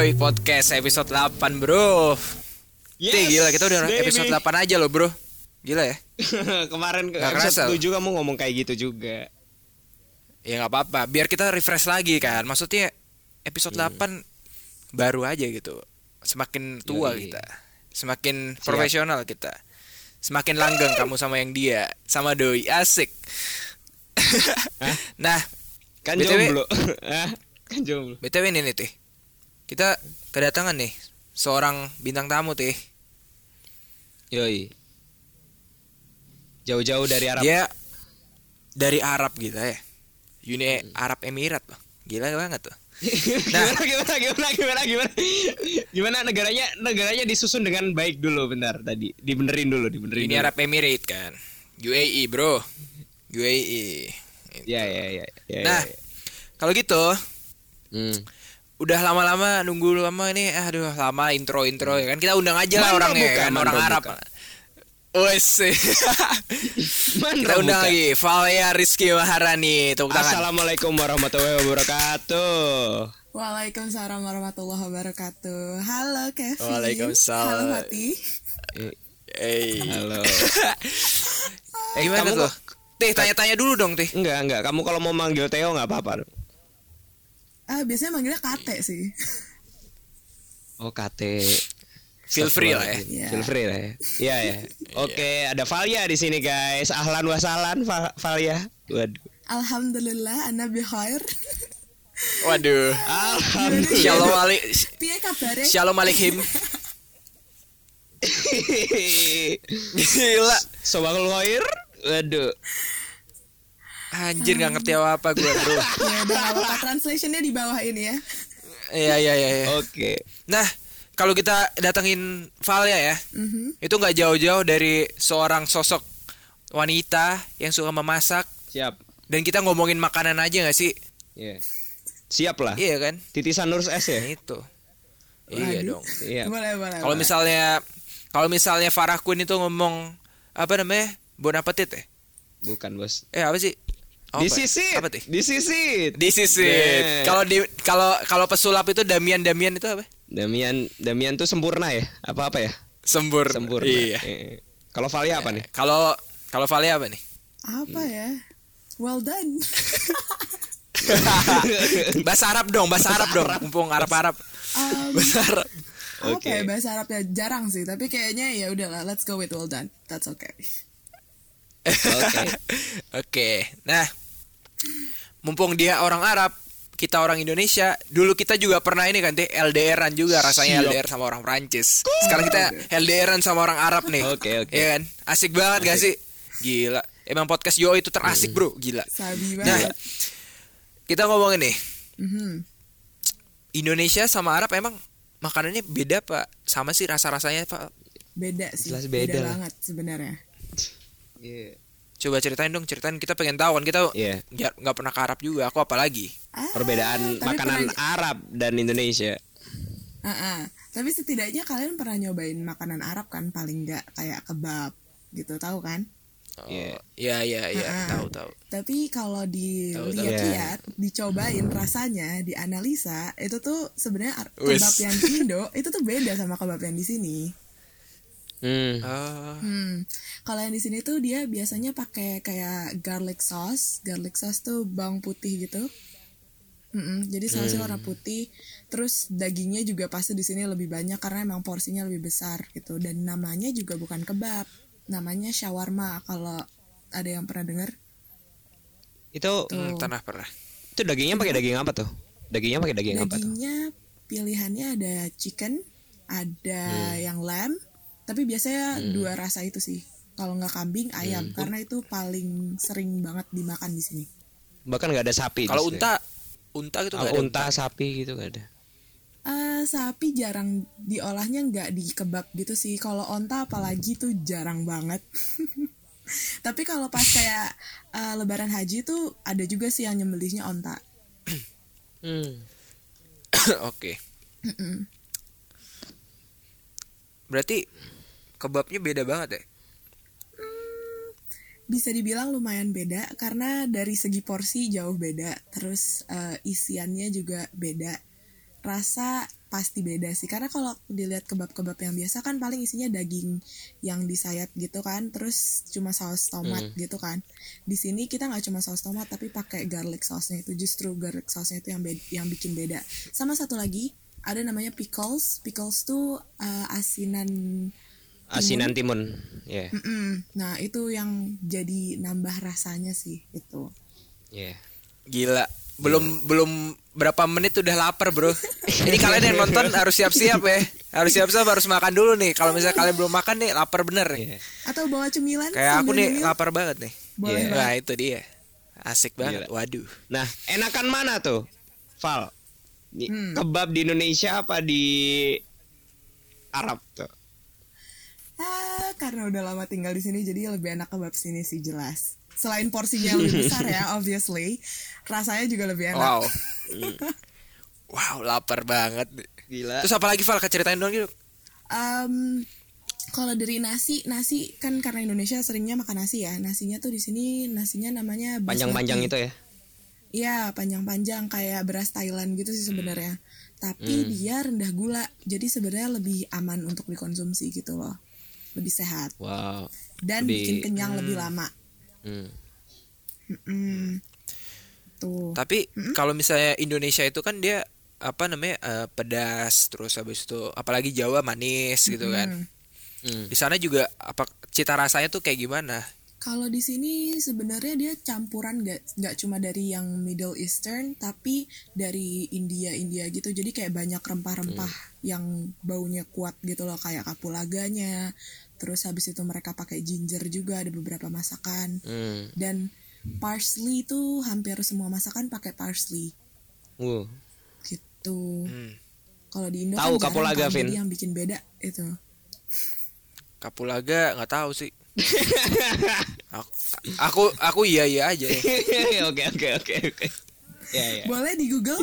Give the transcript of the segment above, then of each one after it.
Yoi Podcast episode 8 bro Yes, Tih, gila kita udah baby. episode 8 aja loh bro Gila ya Kemarin ke kerasa episode loh. 7 kamu ngomong kayak gitu juga. Ya nggak apa-apa Biar kita refresh lagi kan Maksudnya episode 8 baru aja gitu Semakin tua Yoi. kita Semakin profesional kita Semakin langgeng kamu sama yang dia Sama doi asik? Nah Kan BTW. jomblo. Kan jomblo. BTW ini nih tih Kita kedatangan nih Seorang bintang tamu tih Yoi. Jauh-jauh dari Arab. Dia dari Arab gitu ya. Uni Arab Emirat loh. Gila banget tuh. Nah. gimana, gimana, gimana, gimana, gimana, gimana negaranya, negaranya disusun dengan baik dulu, bentar tadi, dibenerin dulu, dibenerin. Uni. Arab Emirat kan. UAE, Bro. UAE. Ya, ya, ya. ya Nah, ya, ya. kalau gitu Hmm. Udah lama-lama nunggu lama ini aduh lama intro-intro ya kan kita undang aja lah orangnya bukan, kan orang Arab. Wes. kita undang lagi Valia Rizky Maharani tepuk tangan. Assalamualaikum warahmatullahi wabarakatuh. Waalaikumsalam warahmatullahi wabarakatuh. Halo Kevin. Waalaikumsalam. Halo Hati. Eh, Eh. Halo. Eh, gimana kamu tuh? Teh tanya-tanya dulu dong, Teh. Enggak, enggak. Kamu kalau mau manggil Theo nggak apa-apa. Ah biasanya manggilnya Kate sih. Oh, KT. Feel free lah ya. Iya. Feel free lah ya. Iya ya. Oke, ada Valia di sini guys. Ahlan wasalan Va- Valia. Waduh. Alhamdulillah Anda bikhair. Waduh. Alhamdulillah. Shalom alik Piye kabare? Shalom alaikum. Gila. Sobakul khair. Waduh. Anjir nggak ngerti apa-apa gue, Bro. Ya udah apa-apa translationnya di bawah ini ya. Iya, iya, iya. iya. Oke. Nah, kalau kita datengin Valia ya, Mhm. itu nggak jauh-jauh dari seorang sosok wanita yang suka memasak Siap. dan kita ngomongin makanan aja nggak sih? Iya. Siap lah. Iya kan? Titisan Nurse S ya. Itu. Iya Waduh. dong. Iya. Boleh boleh. Kalau misalnya kalau misalnya Farah Queen itu ngomong apa namanya? Bon appetit ya? Bukan, Bos. Eh apa sih? Apa? Disisit. Apa tuh? Disisit. Disisit. Kalau di kalau kalau pesulap itu Damian Damian itu apa? Damian Damian tuh sempurna ya? Apa apa ya? Sembur. Sempurna. Iya. Eh, Kalau Valia apa nih? Kalau kalau Valia apa nih? apa ya? Well done. bahasa Arab dong, bahasa Arab dong. Mumpung Arab-Arab. Um, Bahasa Arab. Oke. ya bahasa Arabnya jarang sih, tapi kayaknya ya udahlah, let's go with well done. That's okay. Oke. Oke. Nah, mumpung dia orang Arab, kita orang Indonesia, dulu kita juga pernah ini kan, teh LDRan juga rasanya Siap. LDR sama orang Prancis. Sekarang kita LDRan sama orang Arab nih. Oke, oke. Iya kan? Asik banget gak sih? Gila. Emang podcast Yo itu terasik, Bro. Gila. Sabi Nah, banget. kita ngomongin nih, Mhm. Indonesia sama Arab emang makanannya beda Pak? Sama sih rasa-rasanya Pak? Beda sih. Jelas beda lah. banget sebenarnya. Iya. Coba ceritain dong, ceritain kita pengen tahu kan kita Iya. nggak pernah ke Arab juga, aku apalagi. Ah, Perbedaan makanan pernah- Arab dan Indonesia. Ah, ah. Tapi setidaknya kalian pernah nyobain makanan Arab kan paling nggak kayak kebab gitu tahu kan? Oh, Iya. Iya iya iya, Ah. tahu tahu. Tapi kalau dilihat-lihat, dicobain rasanya, dianalisa, itu tuh sebenarnya kebab yang di Indo itu tuh beda sama kebab yang di sini. Hmm. Oh. Hmm. Kalau yang di sini tuh dia biasanya pakai kayak garlic sauce. Garlic sauce tuh bawang putih gitu. Mm-mm, jadi sausnya warna putih. Terus dagingnya juga pasti di sini lebih banyak karena emang porsinya lebih besar gitu. Dan namanya juga bukan kebab, namanya shawarma. Kalau ada yang pernah dengar? Itu Hmm, tanah pernah. itu dagingnya pakai daging apa tuh? Dagingnya pakai daging apa tuh? Dagingnya pilihannya ada chicken, ada Hmm. yang lamb, tapi biasanya dua rasa itu sih. Kalau nggak kambing, ayam, Hmm. karena itu paling sering banget dimakan di sini. Bahkan nggak ada sapi. di Kalau unta, unta gitu Oh, nggak ada unta, sapi gitu nggak ada. Eh, sapi jarang diolahnya nggak di kebab gitu sih. Kalau onta apalagi tuh jarang banget. Tapi kalau pas kayak eh, Lebaran Haji tuh ada juga sih yang nyembelihnya onta. Hmm. Oke. Mm-mm. Berarti kebabnya beda banget ya? Bisa dibilang lumayan beda karena dari segi porsi jauh beda. Terus eh, isiannya juga beda. rasa pasti beda sih karena kalau dilihat kebab-kebab yang biasa kan paling isinya daging yang disayat gitu kan terus cuma saus tomat gitu kan di sini kita nggak cuma saus tomat tapi pakai garlic sausnya itu justru garlic sausnya itu yang beda, yang bikin beda sama satu lagi ada namanya pickles pickles tuh uh, asinan Asinan timun. Ya. Mm-mm. nah itu yang jadi nambah rasanya sih itu Ya. Gila. Belum belum berapa menit udah lapar, Bro. Ini kalian yang nonton harus siap-siap ya. Harus siap-siap harus makan dulu nih. Kalau misalnya kalian belum makan nih, lapar bener nih. atau bawa cemilan Kayak aku nih nyemil. lapar banget nih. Boleh Iya. Nah, itu dia. Asik banget. Gila. Waduh. Nah, enakan mana tuh? Val. Hmm. Kebab di Indonesia apa di Arab tuh? Ah, karena udah lama tinggal di sini jadi lebih enak kebab sini sih jelas. Selain porsinya yang lebih besar ya, obviously, rasanya juga lebih enak. Wow. wow, lapar banget. Gila. Terus apa lagi Val? Ceritain dong gitu. Em, kalau dari nasi, nasi kan karena Indonesia seringnya makan nasi ya. Nasinya tuh di sini nasinya namanya. Panjang-panjang itu ya. Iya, panjang-panjang kayak beras Thailand gitu sih sebenarnya. Tapi dia rendah gula, jadi sebenarnya lebih aman untuk dikonsumsi gitu loh. Lebih sehat Wow. dan Lebih- bikin kenyang lebih lama. Hmm. Mm-mm. Tuh. Tapi kalau misalnya Indonesia itu kan dia apa namanya eh, pedas terus habis itu apalagi Jawa manis gitu kan. Hmm. Di sana juga apa cita rasanya tuh kayak gimana? Kalau di sini sebenarnya dia campuran nggak nggak cuma dari yang Middle Eastern tapi dari India India gitu jadi kayak banyak rempah-rempah yang baunya kuat gitu loh kayak kapulaganya terus habis itu mereka pakai ginger juga ada beberapa masakan Hmm. dan parsley itu hampir semua masakan pakai parsley Uh. gitu Hmm. kalau di Indo Tahu kan kapulaga, kan, Vin? yang bikin beda itu Kapulaga nggak tahu sih. Aku, aku aku iya iya aja ya. Oke oke oke oke. Ya ya. boleh di Google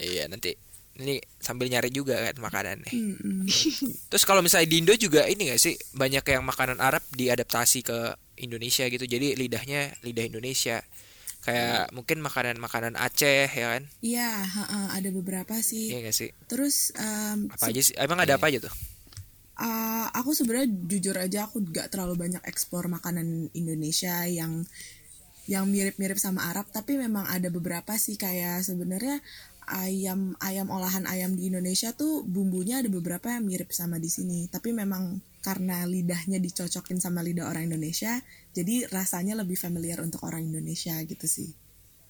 Iya nanti ini sambil nyari juga kan makanannya. Mm-mm. Terus kalau misalnya di Indo juga ini gak sih banyak yang makanan Arab diadaptasi ke Indonesia gitu. Jadi lidahnya lidah Indonesia. Kayak mungkin makanan-makanan Aceh ya kan? Iya, ada beberapa sih. Iya gak sih? Terus em, Apa aja sih? Emang ada apa aja tuh? Uh, aku sebenarnya jujur aja aku gak terlalu banyak eksplor makanan Indonesia yang yang mirip-mirip sama Arab. Tapi memang ada beberapa sih kayak sebenarnya ayam ayam olahan ayam di Indonesia tuh bumbunya ada beberapa yang mirip sama di sini. Tapi memang karena lidahnya dicocokin sama lidah orang Indonesia jadi rasanya lebih familiar untuk orang Indonesia gitu sih.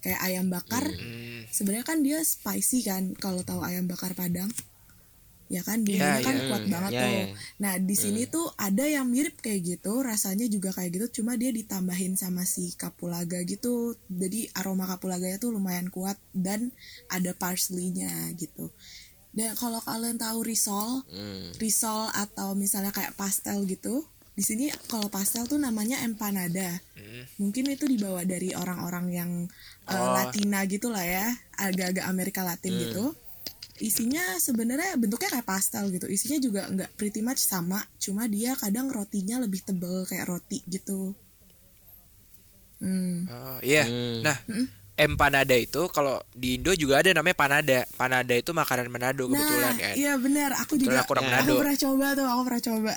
Kayak ayam bakar Hmm. sebenarnya kan dia spicy kan kalau tahu ayam bakar Padang ya kan? Bumbunya Ya, kan ya. kuat banget Ya, tuh. ya. nah di sini tuh ada yang mirip kayak gitu rasanya juga kayak gitu cuma dia ditambahin sama si kapulaga gitu. Jadi aroma kapulaganya tuh lumayan kuat dan ada parsley-nya gitu. Dan kalau kalian tahu risol Hmm. risol atau misalnya kayak pastel gitu di sini kalau pastel tuh namanya empanada. Hmm. mungkin itu dibawa dari orang-orang yang uh, Latina gitu lah ya agak-agak Amerika Latin gitu isinya sebenarnya bentuknya kayak pastel gitu isinya juga nggak pretty much sama cuma dia kadang rotinya lebih tebel kayak roti gitu hmm. Oh, iya. Hmm. Nah, empanada itu kalau di Indo juga ada namanya panada. Panada itu makanan Manado kebetulan nah kan. iya benar aku Kebetulan juga aku orang aku pernah coba tuh aku pernah coba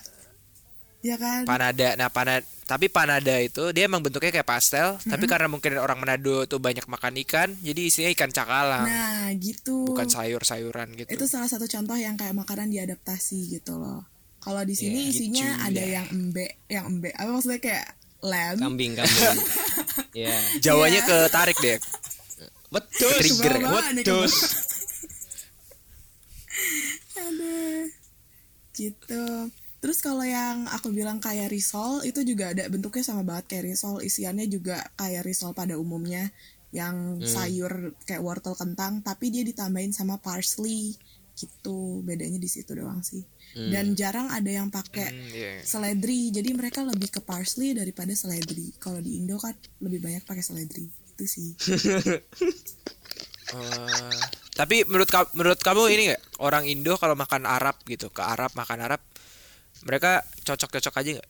ya kan Panada. Nah, panada tapi panada itu dia emang bentuknya kayak pastel, tapi karena mungkin orang Manado tuh banyak makan ikan, jadi isinya ikan cakalang, nah gitu bukan sayur-sayuran gitu. itu salah satu contoh yang kayak makanan diadaptasi gitu loh kalau di sini Ya, isinya gitu ada dah. yang embe yang embe apa maksudnya kayak lamb Kambing kambing. Ya. Jawanya Iya. ketarik deh. Betul. Trigger Betul. Aduh. Gitu. Terus kalau yang aku bilang kayak risol itu juga ada bentuknya sama banget kayak risol, isiannya juga kayak risol pada umumnya yang sayur kayak wortel kentang tapi dia ditambahin sama parsley gitu. Bedanya di situ doang sih. Dan jarang ada yang pakai Hmm, iya. seledri. Jadi mereka lebih ke parsley daripada seledri. Kalau di Indo kan lebih banyak pakai seledri. Itu sih. Eh, tapi menurut ka- menurut kamu ini nggak orang Indo kalau makan Arab gitu ke Arab makan Arab mereka cocok-cocok aja nggak?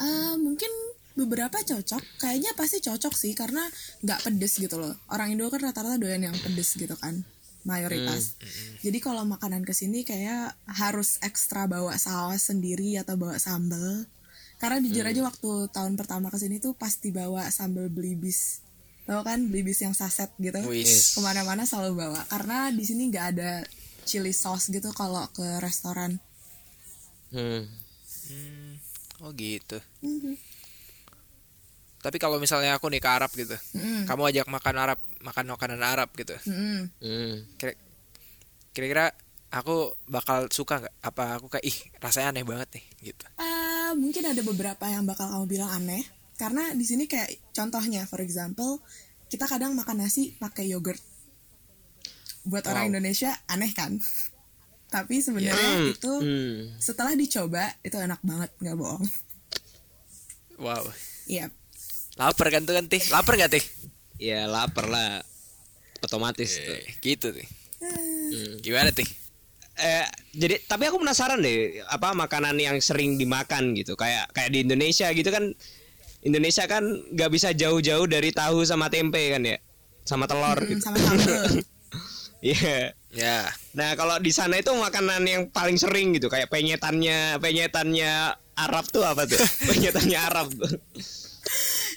Ah, mungkin beberapa cocok kayaknya pasti cocok sih karena nggak pedes gitu loh orang Indo kan rata-rata doyan yang pedes gitu kan mayoritas. Jadi kalau makanan ke sini kayak harus ekstra bawa saus sendiri atau bawa sambal. Karena jujur aja waktu tahun pertama ke sini tuh pasti bawa sambal belibis. Tahu kan belibis yang saset gitu? Ke mana-mana selalu bawa. Karena di sini nggak ada chili sauce gitu kalau ke restoran. Hmm. Hmm, oh gitu. Mhm. Tapi kalau misalnya aku nih ke Arab gitu, Mm-mm. kamu ajak makan Arab, makan makanan Arab gitu. Hmm. Kira- Kira-kira aku bakal suka nggak? Apa aku kayak ih rasanya aneh banget nih gitu. Ah, mungkin ada beberapa yang bakal kamu bilang aneh karena di sini kayak contohnya for example kita kadang makan nasi pakai yogurt buat orang Wow. Indonesia aneh kan tapi sebenarnya Hmm. itu Hmm. setelah dicoba itu enak banget nggak bohong Wow. iya Lapar kan tuh kan tih? Lapar gak tih? Ya lapar lah. Otomatis tuh. Eh, gitu tih. Hmm. Gimana tih? Eh, jadi tapi aku penasaran deh apa makanan yang sering dimakan gitu kayak kayak di Indonesia gitu kan Indonesia kan nggak bisa jauh-jauh dari tahu sama tempe kan ya sama telur Mm, gitu sama sambal Iya. Ya. Nah kalau di sana itu makanan yang paling sering gitu kayak penyetannya penyetannya Arab tuh apa tuh? Penyetannya Arab. Tuh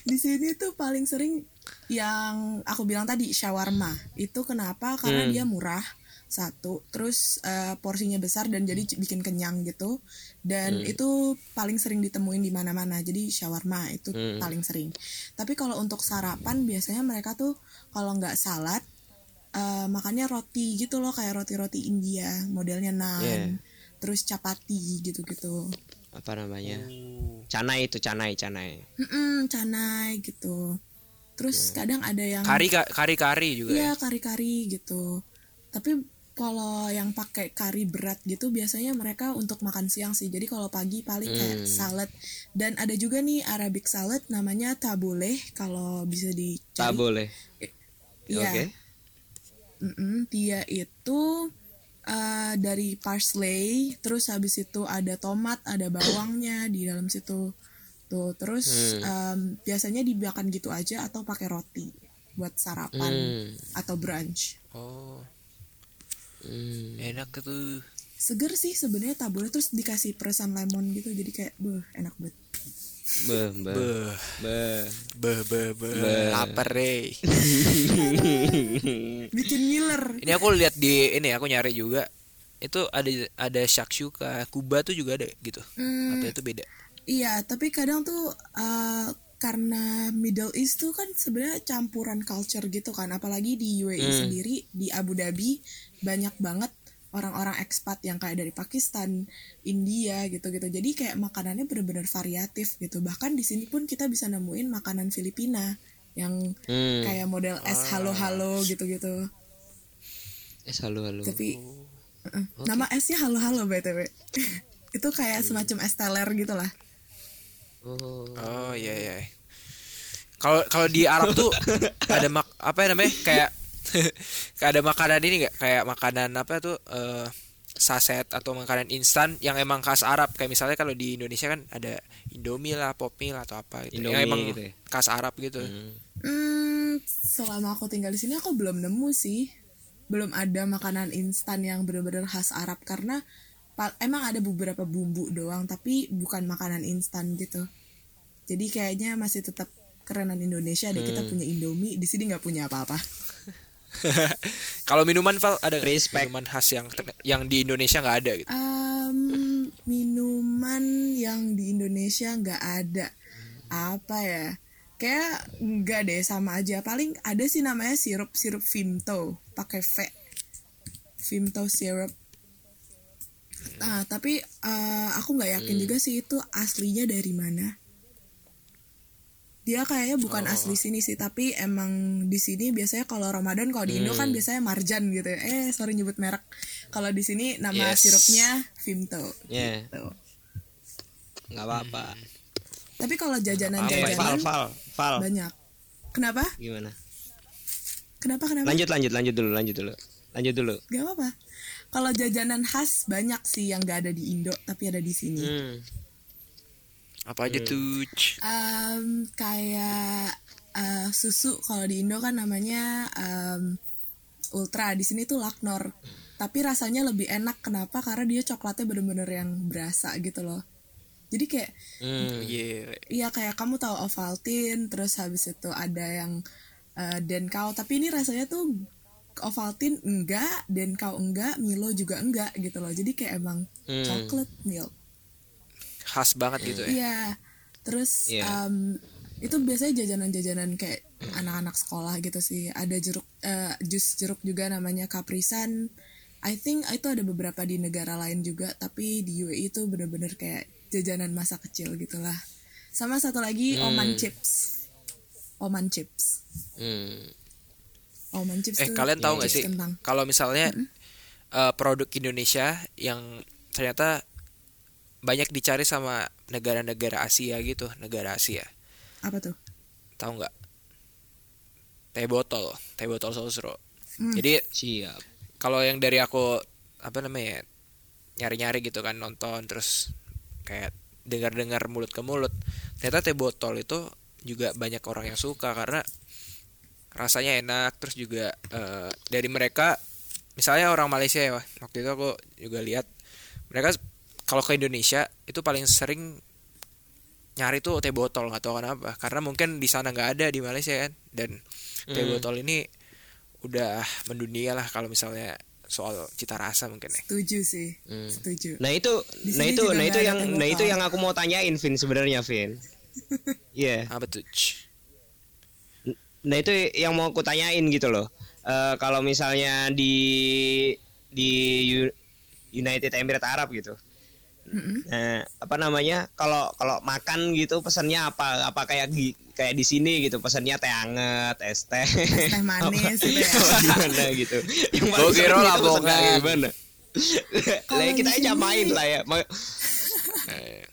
di sini tuh paling sering yang aku bilang tadi shawarma. Itu kenapa? Karena Hmm. dia murah satu. Terus eh, porsinya besar dan jadi bikin kenyang gitu. Dan itu paling sering ditemuin di mana-mana. Jadi shawarma itu Hmm. paling sering. Tapi kalau untuk sarapan biasanya mereka tuh kalau nggak salad eh, makannya roti gitu loh kayak roti-roti India modelnya naan Yeah. terus capati gitu-gitu apa namanya canai itu canai canai Mm-mm, canai gitu terus kadang ada yang Kari kari kari juga ya. Iya kari-kari gitu. Tapi kalau yang pakai kari berat gitu biasanya mereka untuk makan siang sih. Jadi kalau pagi paling kayak Hmm. salad dan ada juga nih Arabic salad namanya tabule kalau bisa dicari. boleh Iya. Oke Mm-mm, dia itu eh, dari parsley, terus habis itu ada tomat, ada bawangnya di dalam situ. Tuh, terus em, biasanya dimakan gitu aja atau pakai roti buat sarapan Hmm. atau brunch. Oh, Hmm. enak tuh. Seger sih sebenarnya tabule terus dikasih peresan lemon gitu jadi kayak beuh enak banget. Beh, beh, Beh, beh. beh, beh, beh. Beh. Lapar deh. Bikin ngiler. Ini aku lihat di ini aku nyari juga. Itu ada ada shakshuka, Kuba tuh juga ada gitu. Hmm, Atau itu beda? Iya, tapi kadang tuh eh, karena Middle East tuh kan sebenarnya campuran culture gitu kan, apalagi di UAE Hmm. sendiri di Abu Dhabi banyak banget orang-orang ekspat yang kayak dari Pakistan, India gitu-gitu. Jadi kayak makanannya bener-bener variatif gitu. Bahkan di sini pun kita bisa nemuin makanan Filipina yang Hmm. kayak model es halo-halo gitu-gitu. Eh, halo halo. Tapi uh-uh. nama esnya halo-halo btw. Itu kayak semacam es teler gitu lah. Oh. Oh iya iya. Kalau kalau di Arab tuh ada mak apa ya namanya kayak ada makanan ini nggak kayak makanan apa tuh eh, saset atau makanan instan yang emang khas Arab kayak misalnya kalau di Indonesia kan ada Indomie lah, Popmi lah atau apa gitu. Indomie yang emang gitu ya? khas Arab gitu. Hmm. Hmm, selama aku tinggal di sini aku belum nemu sih. Belum ada makanan instan yang benar-benar khas Arab karena emang ada beberapa bumbu doang tapi bukan makanan instan gitu. Jadi kayaknya masih tetap kerenan Indonesia deh kita punya Indomie di sini nggak punya apa-apa. Kalau minuman Val ada Respect. minuman khas yang yang di Indonesia nggak ada gitu. Em, minuman yang di Indonesia nggak ada apa ya? Kayak nggak deh sama aja. Paling ada sih namanya sirup sirup Vimto pakai V. Vimto syrup. Nah tapi eh, aku nggak yakin juga sih itu aslinya dari mana. Dia kayaknya bukan asli sini sih, tapi emang di sini biasanya kalau Ramadan kalau di Indo kan biasanya marjan gitu. ya. Eh sorry nyebut merek. Kalau di sini nama Yes. sirupnya Vimto. Ya, Tuh. nggak apa-apa. Tapi kalau Oke, Val, jajanan-jajanan Val, Val. banyak. Kenapa? Gimana? Kenapa kenapa? Lanjut, lanjut, lanjut dulu, lanjut dulu. Lanjut dulu. Gak apa-apa. Kalau jajanan khas banyak sih yang gak ada di Indo tapi ada di sini. Hmm. Apa aja tuh? Em, kayak eh, susu kalau di Indo kan namanya em, ultra di sini tuh Laknor tapi rasanya lebih enak kenapa karena dia coklatnya bener-bener yang berasa gitu loh jadi kayak Hmm, iya. Iya kayak kamu tahu Ovaltine terus habis itu ada yang uh, Denkau tapi ini rasanya tuh Ovaltine enggak, Denkau enggak, Milo juga enggak gitu loh. Jadi kayak emang Hmm. chocolate milk. Khas banget gitu ya. Iya. Terus Iya. um, itu biasanya jajanan-jajanan kayak anak-anak sekolah gitu sih. Ada jeruk eh, jus jeruk juga namanya Caprisan. I think itu ada beberapa di negara lain juga, tapi di UAE itu bener-bener kayak jajanan masa kecil gitulah. Sama satu lagi Oman chips. Oman chips. Hmm. Oman chips Eh tuh kalian tahu nggak chips sih kalau misalnya eh, produk Indonesia yang ternyata banyak dicari sama negara-negara Asia gitu, negara Asia. Apa tuh? Tahu nggak? Teh botol, teh botol sosro. Hmm. Jadi Siap. kalau yang dari aku apa namanya nyari-nyari gitu kan nonton terus kayak dengar-dengar mulut ke mulut ternyata teh botol itu juga banyak orang yang suka karena rasanya enak terus juga eh, dari mereka misalnya orang Malaysia ya waktu itu aku juga lihat mereka kalau ke Indonesia itu paling sering nyari tuh teh botol nggak tahu kenapa karena mungkin di sana nggak ada di Malaysia kan dan teh Hmm. botol ini udah mendunia lah kalau misalnya soal cita rasa mungkin ya Setuju sih. Hmm. Setuju. Nah itu, Di nah sini itu, nah itu yang, teh nah itu yang aku mau tanyain, Vin sebenarnya, Vin. Iya. apa tuh? Nah itu yang mau aku tanyain gitu loh. Eh, kalau misalnya di di United Emirates Arab gitu. Nah, apa namanya? Kalau kalau makan gitu pesannya apa? Apa kayak gi- kayak di sini gitu pesannya teh anget, es teh. teh manis gitu ya. Apa gimana gitu. Yang paling kira sering itu labongan. pesannya gimana? Kalau Lah kita di aja main lah ya. Ma- Eh,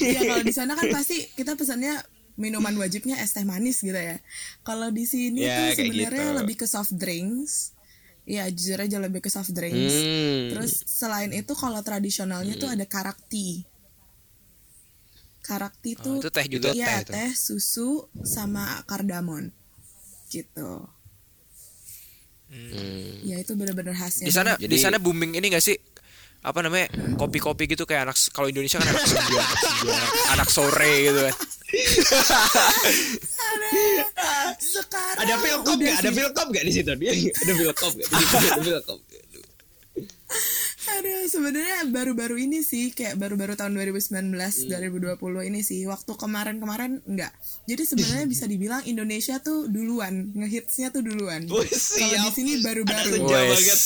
Iya kalau di sana kan pasti kita pesannya minuman wajibnya es teh manis gitu ya. Kalau di sini Ya, tuh sebenarnya gitu. lebih ke soft drinks. Iya jujur aja lebih ke soft drinks. Hmm. Terus selain itu kalau tradisionalnya tuh ada karakti. Karakti Oh, tuh itu teh juga Iya teh teh susu sama kardamon gitu. Hmm. Ya itu bener-bener khasnya. di sana di sana booming ini gak sih apa namanya kopi-kopi gitu kayak anak kalau Indonesia kan anak senja, anak sore gitu kan Sekarang Ada udah nggak? Ada. Philcom nggak di situ? Dia ada Philcom nggak? Di situ ada Philcom. Aduh, sebenarnya baru-baru ini sih kayak baru-baru tahun 2019 2020 ini sih waktu kemarin-kemarin enggak. Jadi sebenarnya bisa dibilang Indonesia tuh duluan, ngehitsnya tuh duluan. Oh, Kalau di sini baru-baru. banget.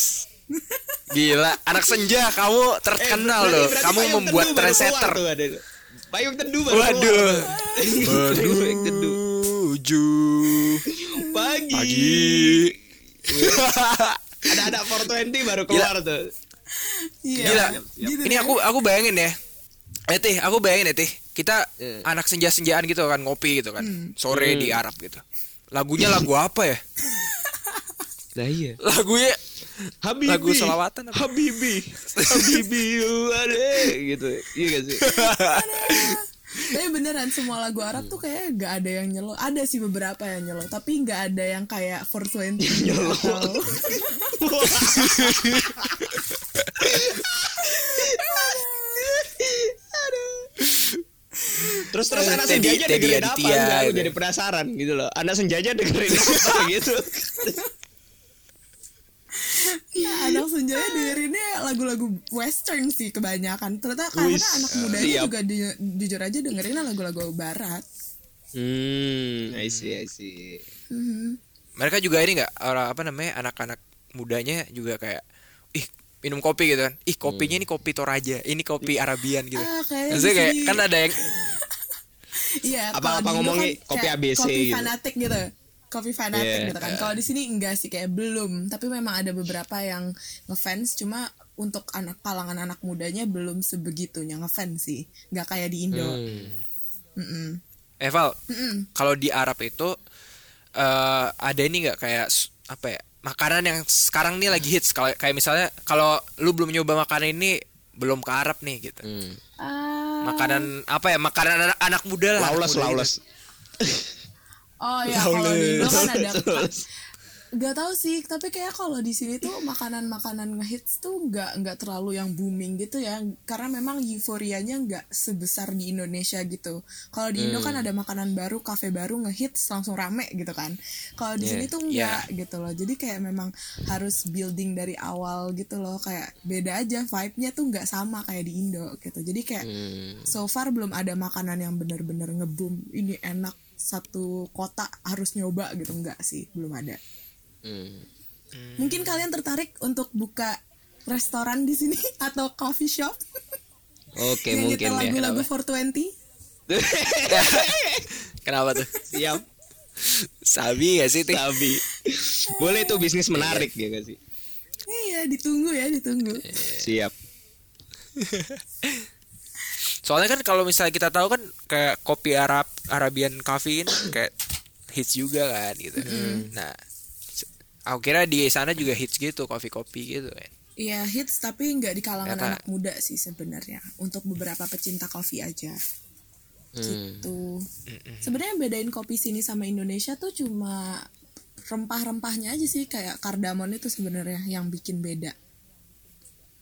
Gila anak senja kamu terkenal Eh, loh berarti- kamu payung membuat trendsetter. Payung teduh baru waduh. Payung teduh. tujuh Pagi. pagi Ada ada 420 baru keluar tuh. Iya. Gila. Gitu Ini deh. aku aku bayangin ya. Eh Tih, aku bayangin ya Tih. Kita Iya. anak senja-senjaan gitu kan ngopi gitu kan. Sore di Arab gitu. Lagunya lagu apa ya? Nah iya. Lagunya Habibi. Lagu selawatan apa? Habibi. Habibi gitu. Iya gak sih? Tapi beneran semua lagu Arab tuh kayak gak ada yang nyelo. Ada sih beberapa yang nyelo, tapi gak ada yang kayak 420 atau Terus terus Eh, anak senjanya dengerin apa? Enggak, aku gitu. jadi penasaran gitu loh. Anak senjanya dengerin apa gitu. ya anak senjanya dengerinnya lagu-lagu western sih kebanyakan. Ternyata karena anak mudanya siap. juga di- jujur aja dengerinnya lagu-lagu barat. Hmm, I see, I see. Mhm. mereka juga ini nggak orang apa namanya anak-anak mudanya juga kayak ih minum kopi gitu kan. Ih kopinya ini kopi Toraja, ini kopi Arabian gitu. Ah, kayak Maksudnya kayak kan ada yang Iya, Apa- apa ngomongnya kan kopi ABC kopi gitu. fanatik gitu. Kopi fanatik Iya, gitu kan. Kalau di sini enggak sih kayak belum, tapi memang ada beberapa yang ngefans cuma untuk anak kalangan anak mudanya belum sebegitunya ngefans sih. Nggak kayak di Indo. Hmm. Mm-mm. Eval, Mm-mm. kalau di Arab itu eh ada ini nggak kayak apa ya makanan yang sekarang nih lagi hits kalau kayak misalnya kalau lu belum nyoba makanan ini belum ke Arab nih gitu Hmm. Ah, makanan apa ya makanan anak, anak muda lah Lawless, muda lawless. oh ya kalau di Indo kan ada Gak tahu sih, tapi kayak kalau di sini tuh makanan-makanan ngehits tuh nggak nggak terlalu yang booming gitu ya, karena memang euforianya nggak sebesar di Indonesia gitu. Kalau di Indo kan Hmm. ada makanan baru, kafe baru ngehits langsung rame gitu kan. Kalau di Yeah. sini tuh Yeah. enggak gitu loh. Jadi kayak memang harus building dari awal gitu loh. Kayak beda aja vibe-nya tuh nggak sama kayak di Indo gitu. Jadi kayak Hmm. so far belum ada makanan yang bener-bener ngeboom. Ini enak satu kota harus nyoba gitu enggak sih, belum ada. Hmm. Mungkin kalian tertarik untuk buka restoran di sini atau coffee shop Oke yang mungkin ya. lagu-lagu 420? Kenapa tuh? Siap. Sabi gak sih Tih? Sabi. Boleh tuh bisnis menarik ya gak sih? Iya, ditunggu ya, ditunggu. Siap. Soalnya kan kalau misalnya kita tahu kan kayak kopi Arab Arabian Coffee ini kayak hits juga kan gitu. Nah, se- aku kira di sana juga hits gitu kopi-kopi gitu kan. Iya, hits tapi nggak di kalangan Ternyata- anak muda sih sebenarnya. Untuk beberapa pecinta kopi aja. Hmm. Gitu. Sebenarnya bedain kopi sini sama Indonesia tuh cuma rempah-rempahnya aja sih kayak kardamon itu sebenarnya yang bikin beda.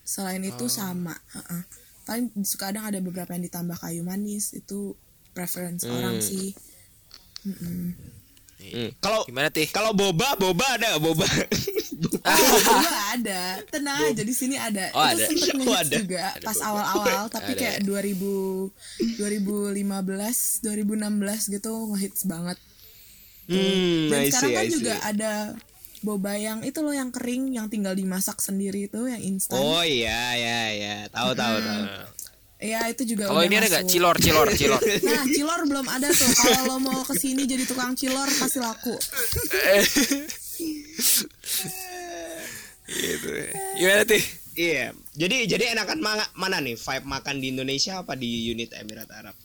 Selain itu sama, heeh. Paling suka kadang ada beberapa yang ditambah kayu manis itu preference orang sih. Mm-mm. Hmm. Kalau Gimana Tih? kalau boba, boba ada boba? Boba ada. Tenang aja di sini ada. Oh, itu ada. sempet Oh, ada. juga Ada pas awal-awal, tapi Ada. kayak 2000 2015, 2016 gitu ngehits banget. hmm, Dan I sekarang see, kan I see. juga ada boba yang itu loh yang kering yang tinggal dimasak sendiri itu yang instan. Oh iya ya ya, tahu tahu tahu. Iya, itu juga Kalau ini ada nggak masuk. cilor cilor cilor? Nah, cilor belum ada tuh. Kalau lo mau ke sini jadi tukang cilor pasti laku. gitu. Gimana Tih? Iya. Jadi jadi enakan ma- mana nih vibe makan di Indonesia apa di unit Emirat Arab?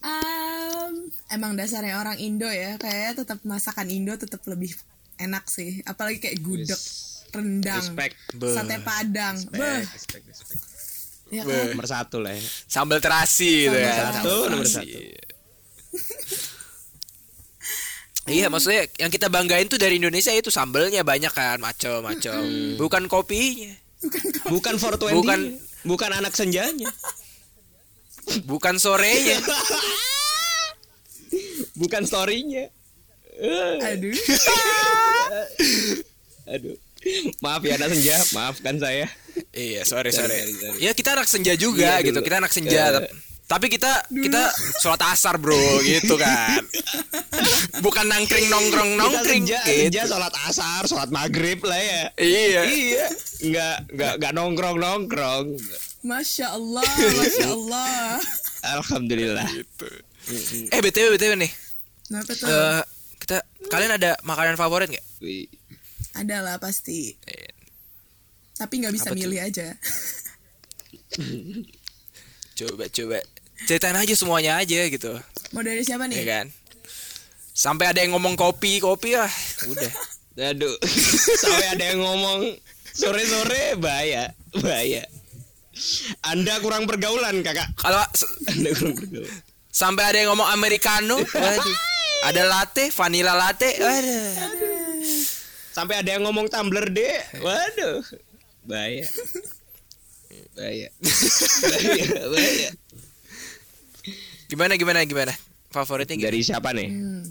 Um, emang dasarnya orang Indo ya, kayaknya tetap masakan Indo tetap lebih enak sih. Apalagi kayak gudeg, rendang, Respect. Sate padang, beh, Respect, respect. Ya kan? Nomor satu lah ya. Sambal terasi gitu Sambal ya. satu, nomor satu. Iya maksudnya yang kita banggain tuh dari Indonesia itu sambelnya banyak kan macam-macam. Bukan kopinya, Bukan 420. Bukan. bukan anak senjanya. bukan sorenya. Bukan storynya. Aduh, Aduh. Maaf ya anak senja, maafkan saya. iya, sorry Sorry, sorry. sorry. Ya kita anak senja juga Iya, gitu. dulu. Kita anak senja. Tap- Tapi kita kita sholat asar bro gitu kan. Bukan nangkring nongkrong Kita nongkring. senja, gitu. senja sholat asar, sholat maghrib lah ya. Iya. Iya, nggak nggak nggak nongkrong nongkrong. masya Allah, masya Allah. Alhamdulillah. Gitu. Eh btw btw nih. Kenapa tuh? Eh, kita kalian ada makanan favorit nggak? Ada lah pasti, Eh, tapi nggak bisa Apa tuh? milih aja. Coba coba ceritain aja semuanya aja gitu. Mau dari siapa ya nih? kan sampai ada yang ngomong kopi kopi ah udah Aduh, sampai ada yang ngomong sore-sore bahaya, bahaya. Anda kurang pergaulan, kakak. kalau Anda kurang pergaulan. sampai ada yang ngomong americano waduh ada latte vanilla latte ada Sampai ada yang ngomong tumbler deh. Waduh, bahaya. Bahaya. bahaya, bahaya. gimana gimana gimana favoritnya gitu Dari siapa nih? Hmm.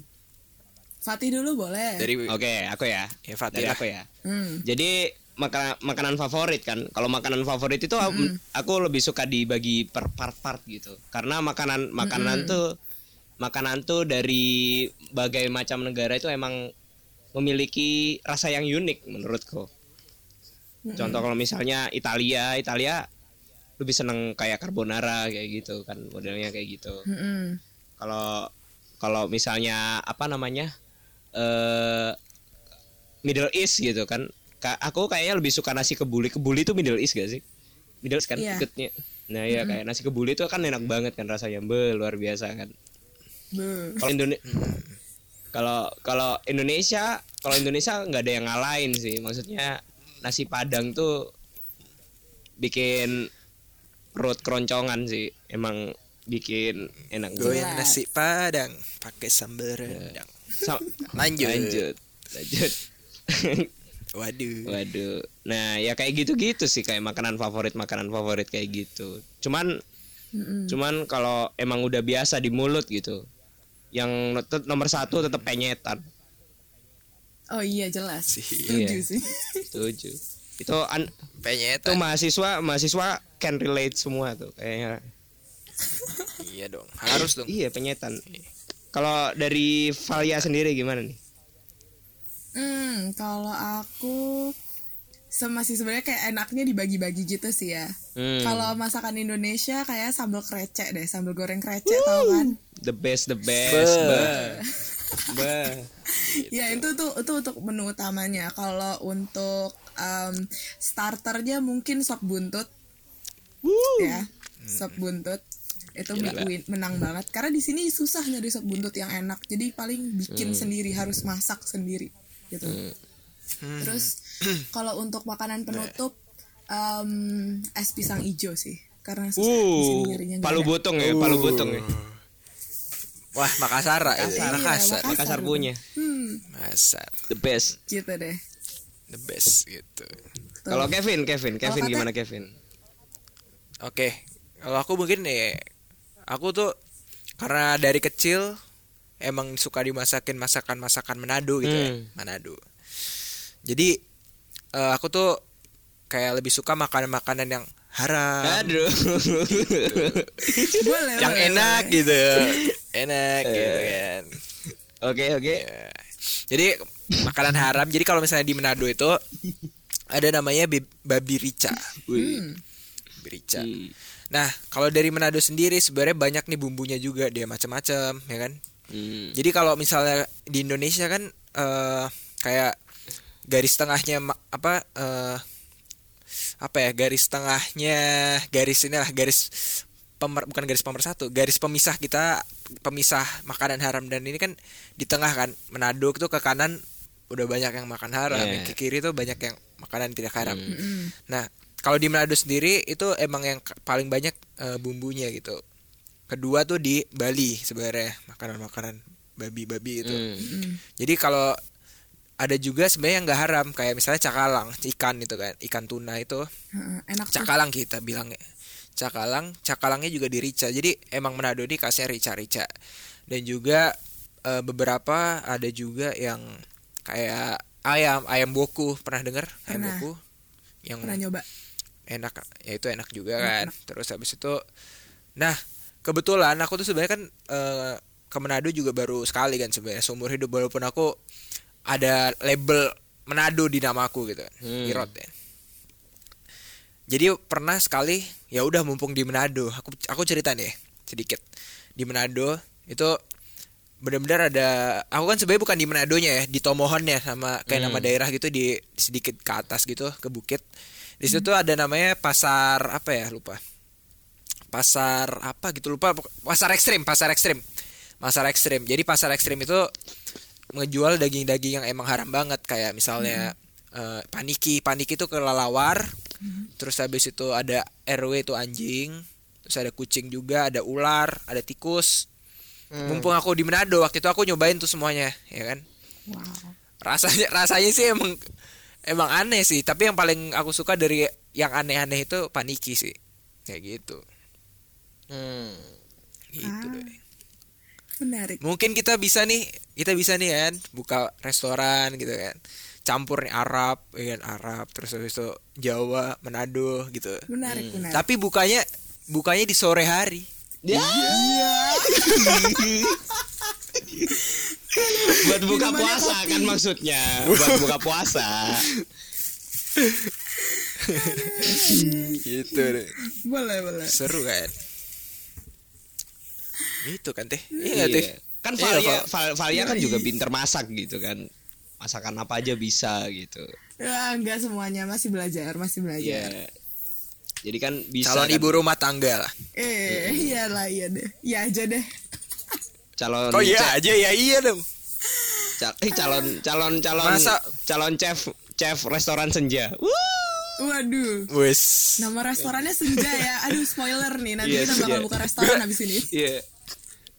Fatih dulu boleh. dari Oke, aku ya. Ya, Fatih Dari lah. aku ya. Hmm. Jadi makanan makanan favorit kan. Kalau makanan favorit itu aku lebih suka dibagi per part-part gitu. Karena makanan makanan tuh makanan tuh dari berbagai macam negara itu emang memiliki rasa yang unik menurutku. Contoh kalau misalnya Italia, Italia lebih seneng kayak carbonara kayak gitu kan modelnya kayak gitu. Mm-mm. Kalau kalau misalnya apa namanya? eh Middle East gitu kan. Ka- aku kayaknya lebih suka nasi kebuli. Kebuli itu Middle East gak sih? Middle East kan Iya. ikutnya. Nah, iya kayak nasi kebuli itu kan enak banget kan rasanya. Be, luar biasa kan. Kalau Indonesia kalau kalau Indonesia, kalau Indonesia nggak ada yang ngalahin sih. Maksudnya nasi Padang tuh bikin perut keroncongan sih. Emang bikin enak goyang nasi padang pakai sambal rendang Sa- lanjut lanjut. lanjut Waduh. Waduh. Nah, ya kayak gitu-gitu sih kayak makanan favorit, makanan favorit kayak gitu. Cuman cuman kalau emang udah biasa di mulut gitu. Yang nomor satu tetap penyetan. Oh iya jelas. Sih, Setuju iya. sih. Setuju. Itu an itu Penyetan. mahasiswa mahasiswa can relate semua tuh kayaknya. Iya dong. Harus dong. Iya, penyetan. Kalau dari Valia sendiri gimana nih? Hmm, kalau aku sama sih sebenarnya kayak enaknya dibagi-bagi gitu sih ya. Hmm. Kalau masakan Indonesia kayak sambal krecek deh, sambal goreng krecek tau kan? The best, the best. Be. Bah. Ya itu tuh itu untuk menu utamanya. Kalau untuk em, starternya mungkin sop buntut, ya sop buntut itu win- menang banget. Karena di sini susah nyari sop buntut yang enak. Jadi paling bikin sendiri harus masak sendiri gitu. Terus kalau untuk makanan penutup em, es pisang ijo sih. Karena susah di sini Uh, palu botong ya, palu botong ya. Wah, Makassar. ya. Iya, Makassar. Makassar. Makassar punya. Hmm, Makassar. The best. gitu deh. The best gitu. Kalau Kevin, Kevin, Kevin kata- gimana Kevin? Oke, kalau aku mungkin nih, aku tuh karena dari kecil emang suka dimasakin masakan-masakan Manado gitu ya, Hmm. Manado. Jadi eh, aku tuh kayak lebih suka makanan-makanan yang haram, Aduh. boleh, yang boleh, enak boleh. gitu, enak gitu Eh. kan. Oke, oke. Ya. Jadi makanan haram. Jadi kalau misalnya di Manado itu ada namanya bi- babi rica. Babi rica. Hmm. Nah, kalau dari Manado sendiri sebenarnya banyak nih bumbunya juga dia macam-macam, ya kan? Hmm. Jadi kalau misalnya di Indonesia kan eh, kayak garis tengahnya ma- apa eh, apa ya garis tengahnya garis inilah garis pemer, bukan garis pemersatu garis pemisah kita pemisah makanan haram dan ini kan di tengah kan Manado itu ke kanan udah banyak yang makan haram Yeah. yang ke kiri tuh banyak yang makanan tidak haram Mm-mm. Nah, kalau di Manado sendiri itu emang yang paling banyak eh, bumbunya gitu. Kedua tuh di Bali sebenarnya makanan-makanan babi-babi itu. Mm-mm. Jadi kalau ada juga sebenarnya yang nggak haram kayak misalnya cakalang, ikan itu kan, ikan tuna itu enak tuh. cakalang kita bilangnya. Cakalang, cakalangnya juga di rica. Jadi emang Manado ini kasih rica-rica. Dan juga eh, beberapa ada juga yang kayak ayam, ayam boku. Pernah dengar ayam boku? Yang Pernah nyoba? enak ya itu enak juga kan terus habis itu nah kebetulan aku tuh sebenarnya kan eh, ke Manado juga baru sekali kan sebenarnya seumur hidup walaupun aku ada label Manado di namaku gitu Hmm. Irot ya. Jadi pernah sekali ya udah mumpung di Manado. Aku aku cerita nih sedikit. Di Manado itu benar-benar ada aku kan sebenarnya bukan di Manadonya ya di Tomohon ya sama kayak nama Hmm. daerah gitu di sedikit ke atas gitu ke bukit. Di situ tuh ada namanya pasar apa ya lupa. Pasar apa gitu lupa. Pasar ekstrim pasar ekstrim. Pasar ekstrim. Jadi pasar ekstrim itu ngejual daging-daging yang emang haram banget. Kayak misalnya eh, paniki. Paniki itu kelelawar. Terus habis itu ada RW itu anjing. Terus ada kucing juga ada ular ada tikus. Mumpung aku di Manado waktu itu aku nyobain tuh semuanya ya kan? Wow. rasanya rasanya sih emang emang aneh sih. Tapi yang paling aku suka dari yang aneh-aneh itu paniki sih. Kayak gitu. Hmm. gitu Ah. deh. Menarik. mungkin kita bisa nih kita bisa nih kan buka restoran gitu kan campur nih Arab ya kan Arab terus habis itu Jawa Manado gitu Menarik, menarik. tapi bukanya bukanya di sore hari Ya. Buat buka Minumannya puasa kopi. kan maksudnya. Buat buka puasa. gitu deh boleh, boleh. seru kan itu kan teh iya nggak, teh Iya. Kan Iya, Valia, Val. Val- Valia kan juga pinter masak gitu kan. Masakan apa aja bisa gitu. Ya, enggak semuanya masih belajar, masih belajar. Iya. Jadi kan bisa calon kan, ibu rumah tangga lah Eh, iyalah iya deh. Iya aja deh. calon oh iya aja ya iya dong cal- eh, calon calon calon Masa- calon chef chef restoran senja. Wuh. Waduh. wes Nama restorannya Senja ya. Aduh, spoiler nih. Nanti Iya, kita bakal buka restoran habis ini. Iya. Eh,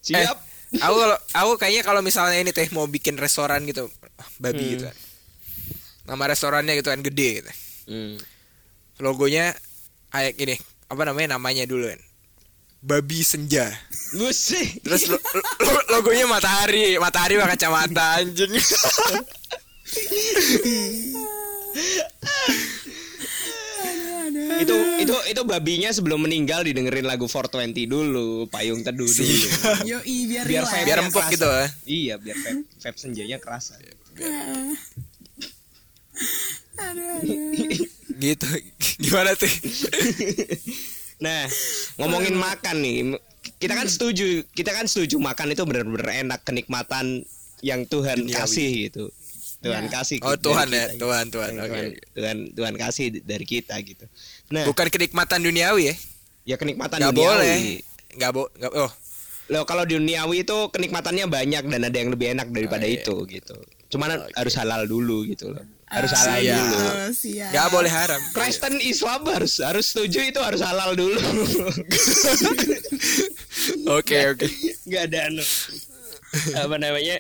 Siap. aku kalau aku kayaknya kalau misalnya ini teh mau bikin restoran gitu babi gitu kan. Nama restorannya gitu kan gede gitu. Hmm. Logonya kayak gini, apa namanya namanya dulu kan. Babi senja. Buset. Terus lo- lo- logonya matahari, matahari pakai kacamata anjing. itu itu itu babinya sebelum meninggal didengerin lagu 420 dulu, payung teduh dulu. Yoi biar, Biar relax. vibe-nya Biar empuk gitu, eh. Iya, biar vape, vape senjanya kerasa. Aduh, aduh. gitu. Gimana tuh? Nah, ngomongin makan nih, kita kan setuju, kita kan setuju makan itu benar-benar enak kenikmatan yang Tuhan Duniawi. kasih gitu. Tuhan Ya. kasih. Oh Tuhan kita ya, gitu. Tuhan Tuhan. Tuhan, Oke. Tuhan, Tuhan kasih dari kita gitu. Nah, Bukan kenikmatan duniawi ya? ya kenikmatan Gak duniawi. boleh. Gak bo, gak, oh Loh, kalau duniawi itu kenikmatannya banyak dan ada yang lebih enak daripada Oh, iya. itu gitu. Cuman harus halal dulu gitu loh. Harus Ah, halal Iya. dulu. siap. Gak boleh haram. Kristen Islam harus harus setuju itu harus halal dulu. Oke oke. nggak ada anu apa namanya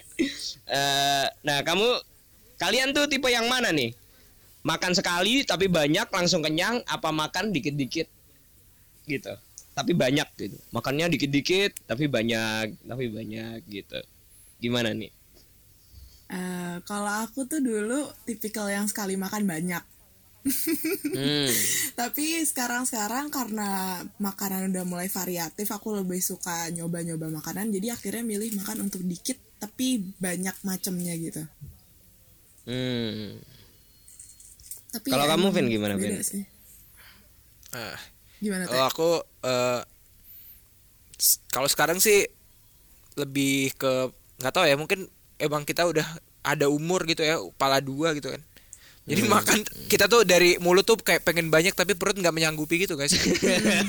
Eh, nah kamu kalian tuh tipe yang mana nih makan sekali tapi banyak langsung kenyang apa makan dikit-dikit gitu tapi banyak gitu makannya dikit-dikit tapi banyak tapi banyak gitu gimana nih Eh, kalau aku tuh dulu tipikal yang sekali makan banyak. hmm. Tapi sekarang-sekarang karena makanan udah mulai variatif, aku lebih suka nyoba-nyoba makanan. Jadi akhirnya milih makan untuk dikit tapi banyak macamnya gitu. Hmm. Tapi Kalau ya kamu, Vin, gimana, Vin? Ah, Gimana kalau aku s- kalau sekarang sih lebih ke nggak tahu ya mungkin emang kita udah ada umur gitu ya kepala dua gitu kan. Jadi makan kita tuh dari mulut tuh kayak pengen banyak tapi perut nggak menyanggupi gitu guys.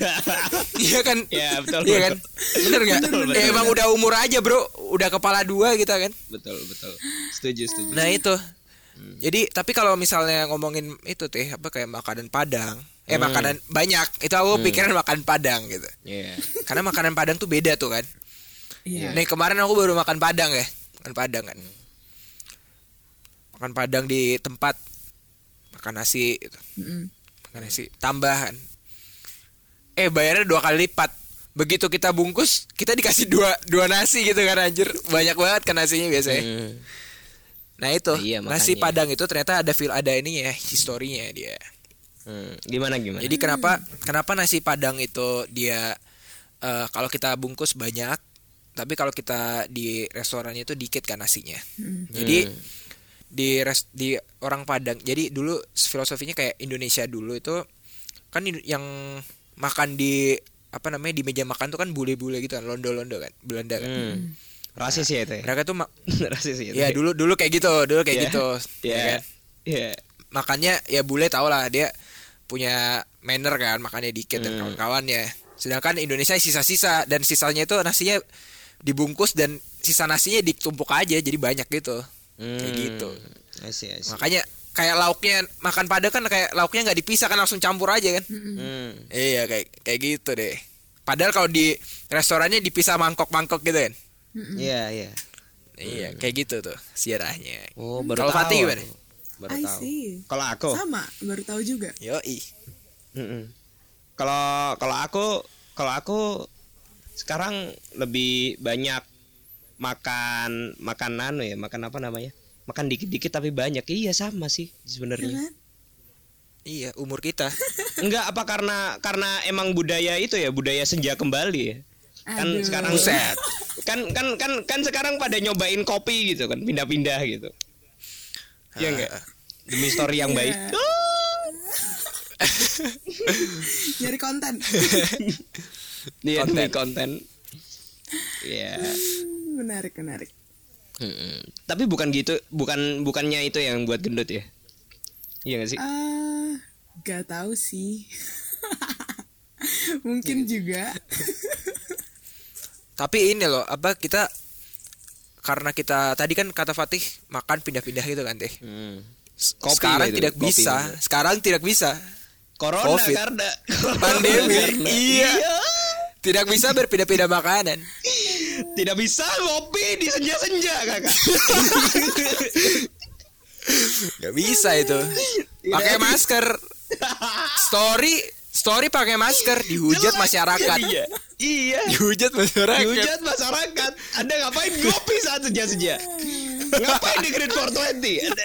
Iya kan? Ya, betul, iya kan? betul. bener nggak? Betul, betul, ya emang udah umur aja bro. Udah kepala dua gitu kan? Betul betul. Setuju setuju. Nah itu. Jadi tapi kalau misalnya ngomongin itu teh apa kayak makanan Padang, eh Hmm. makanan banyak, itu aku pikiran makan Padang gitu. Iya. Karena makanan Padang tuh beda tuh kan. Iya. Nih kemarin aku baru makan Padang ya, makan Padang kan. Makan Padang di tempat makan nasi, gitu. Mm-mm. makan nasi tambahan. Eh bayarnya dua kali lipat. Begitu kita bungkus, kita dikasih dua dua nasi gitu kan anjir. Banyak banget kan nasinya biasanya. Hmm. Nah itu Iya, nasi. Padang itu ternyata ada feel ada ini ya historinya dia. Hmm. Gimana gimana? Jadi kenapa kenapa nasi Padang itu dia eh, kalau kita bungkus banyak, tapi kalau kita di restorannya itu dikit kan nasinya. Jadi Hmm. di res, di orang Padang. Jadi dulu filosofinya kayak Indonesia dulu itu kan yang makan di apa namanya di meja makan tuh kan bule-bule gitu kan, londo-londo kan, Belanda kan. Hmm. Rasis ya itu. ya? Mereka tuh Rasis ya. itu ya dulu dulu kayak gitu, dulu kayak Iya. gitu. Iya. ya kan? Iya. makanya ya bule tau lah dia punya manner kan makannya dikit dan Hmm. kawan-kawannya sedangkan Indonesia sisa-sisa dan sisanya itu nasinya dibungkus dan sisa nasinya ditumpuk aja jadi banyak gitu kayak gitu I see, I see. makanya kayak lauknya makan padang kan kayak lauknya nggak dipisah kan langsung campur aja kan Hmm. iya kayak kayak gitu deh padahal kalau di restorannya dipisah mangkok-mangkok gitu kan Iya, iya. iya kayak gitu tuh sejarahnya Oh, baru kalau tahu Fatih gimana Baru I tahu. Kalau aku, Sama, baru tahu juga. yoi Mm-mm. kalau kalau aku kalau aku sekarang lebih banyak makan makanan ya, makan apa namanya? Makan dikit-dikit tapi banyak. Iya sama sih Ya sebenarnya. kan? iya umur kita Enggak apa karena karena emang budaya itu ya, budaya senja kembali ya. Kan Aduh. sekarang Buset. kan kan kan kan sekarang pada nyobain kopi gitu kan, pindah-pindah gitu. Iya enggak? Demi story yang baik. Iya. Nyari konten. Iya, Konten. demi konten. Iya. Hmm, menarik, menarik. Mm-mm. Tapi bukan gitu, bukan bukannya itu yang buat gendut ya? Iya gak sih? Ah, gak tahu sih. Mungkin juga. Tapi ini loh, apa kita karena kita tadi kan kata Fatih makan pindah-pindah gitu kan teh. Hmm. Kopi sekarang itu, tidak kopi bisa. itu. Sekarang tidak bisa. Corona Covid. karena Pandemi. Karena- Iya. Tidak bisa berpindah-pindah makanan. Tidak bisa ngopi di senja-senja kakak. Nggak bisa itu. Pakai masker. Story story pakai masker dihujat masyarakat. Iya. Iya. Dihujat masyarakat. Dihujat masyarakat. Anda ngapain ngopi saat senja-senja? Ngapain di Green 420? Anda...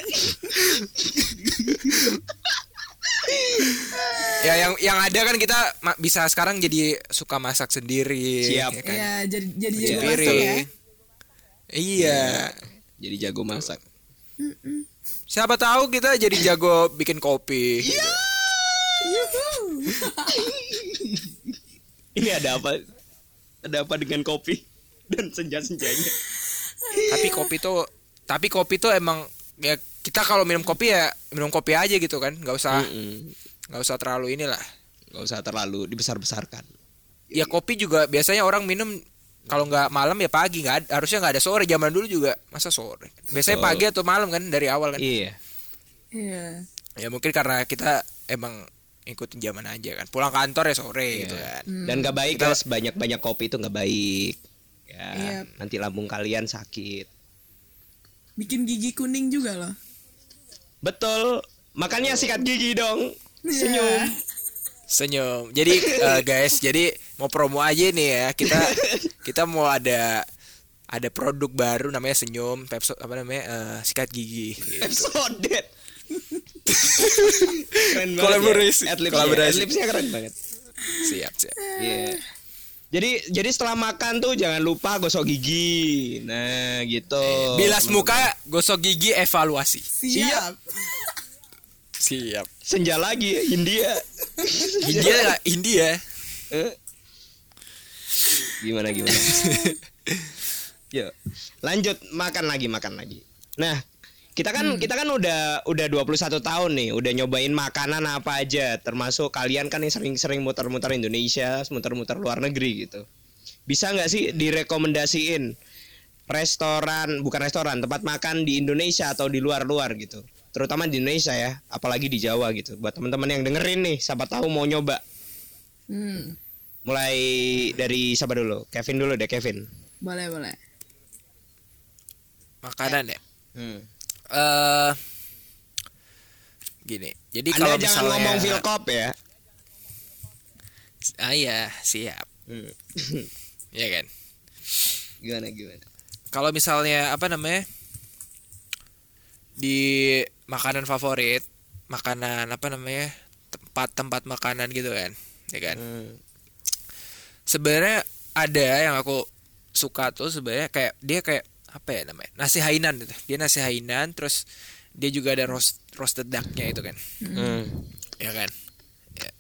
Ya yang yang ada kan kita ma- bisa sekarang jadi suka masak sendiri. Siap. ya kan? Iya, jadi jadi jago masak ya. piring. Iya. Jadi jago masak. Siapa tahu kita jadi jago bikin kopi. Iya. Yuhu. Ini ada apa? Ada apa dengan kopi dan senja-senjanya? Tapi kopi tuh tapi kopi tuh emang ya kita kalau minum kopi ya minum kopi aja gitu kan, nggak usah nggak usah terlalu inilah. Nggak usah terlalu dibesar-besarkan. Ya kopi juga biasanya orang minum kalau nggak malam ya pagi nggak harusnya nggak ada sore zaman dulu juga masa sore biasanya Betul. pagi atau malam kan dari awal kan Iya. Iya. ya mungkin karena kita emang ikutin zaman aja kan pulang kantor ya sore gitu kan Dan gak baik Kita- guys, banyak-banyak kopi itu gak baik. Ya, Iya. nanti lambung kalian sakit. Bikin gigi kuning juga loh. Betul. Makanya sikat gigi dong. Iya. Senyum. senyum jadi eh, guys jadi mau promo aja nih ya kita kita mau ada ada produk baru namanya senyum Pepso apa namanya eh, sikat gigi gitu. Episode. Keren banget Kolaborasi. ya. Adlibs Kolaborasi. Adlibsnya keren banget. siap siap Iya. Jadi jadi setelah makan tuh jangan lupa gosok gigi. Nah, gitu. bilas muka gosok gigi evaluasi Siap. siap Senja lagi ya, India. India nggak? India Eh? gimana gimana? Yuk, lanjut makan lagi makan lagi. Nah, kita kan kita kan udah udah 21 tahun nih, udah nyobain makanan apa aja, termasuk kalian kan yang sering-sering muter-muter Indonesia, muter-muter luar negeri gitu. Bisa nggak sih direkomendasiin restoran, bukan restoran, tempat makan di Indonesia atau di luar-luar gitu. Terutama di Indonesia ya, apalagi di Jawa gitu. Buat teman-teman yang dengerin nih, siapa tahu mau nyoba. Hmm. Mulai dari siapa dulu? Kevin dulu deh, Kevin. Boleh, boleh. makanan ya Hmm. Eh gini jadi Anda kalau jangan misalnya ngomong Vilkop ya. ah iya siap Hmm. ya kan Gimana gimana? kalau misalnya apa namanya di makanan favorit makanan apa namanya tempat-tempat makanan gitu kan ya kan Hmm. sebenarnya ada yang aku suka tuh sebenarnya kayak dia kayak apa ya namanya nasi hainan gitu dia nasi hainan terus dia juga ada roast roasted ducknya itu kan Hmm. ya kan Ya.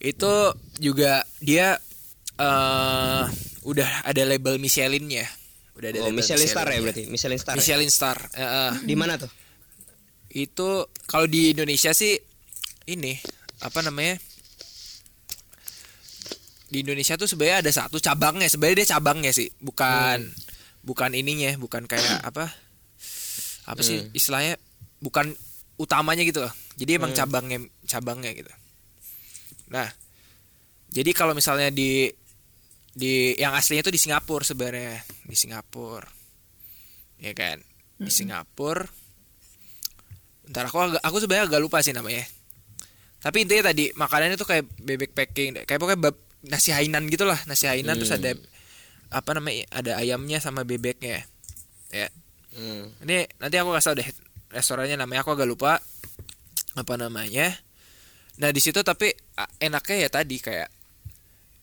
itu juga dia eh udah ada label Michelinnya udah ada Oh, label Michelin Star ya berarti. Michelin Star. ya? Michelin Star eh, eh. Di mana tuh? itu kalau di Indonesia sih ini apa namanya di Indonesia tuh sebenarnya ada satu cabangnya sebenarnya dia cabangnya sih bukan bukan ininya bukan kayak apa apa sih istilahnya bukan utamanya gitu loh. Jadi emang cabangnya cabangnya gitu. Nah jadi kalau misalnya di di yang aslinya tuh di Singapura sebenarnya. Di Singapura. Ya kan? Di Singapura. Ntar aku agak, aku sebenarnya agak lupa sih namanya. Tapi intinya tadi makanannya tuh kayak bebek packing kayak pokoknya bab- nasi hainan gitulah nasi hainan terus ada apa namanya ada ayamnya sama bebeknya ya Hmm. ini nanti aku kasih tau deh restorannya namanya aku agak lupa apa namanya nah di situ tapi enaknya ya tadi kayak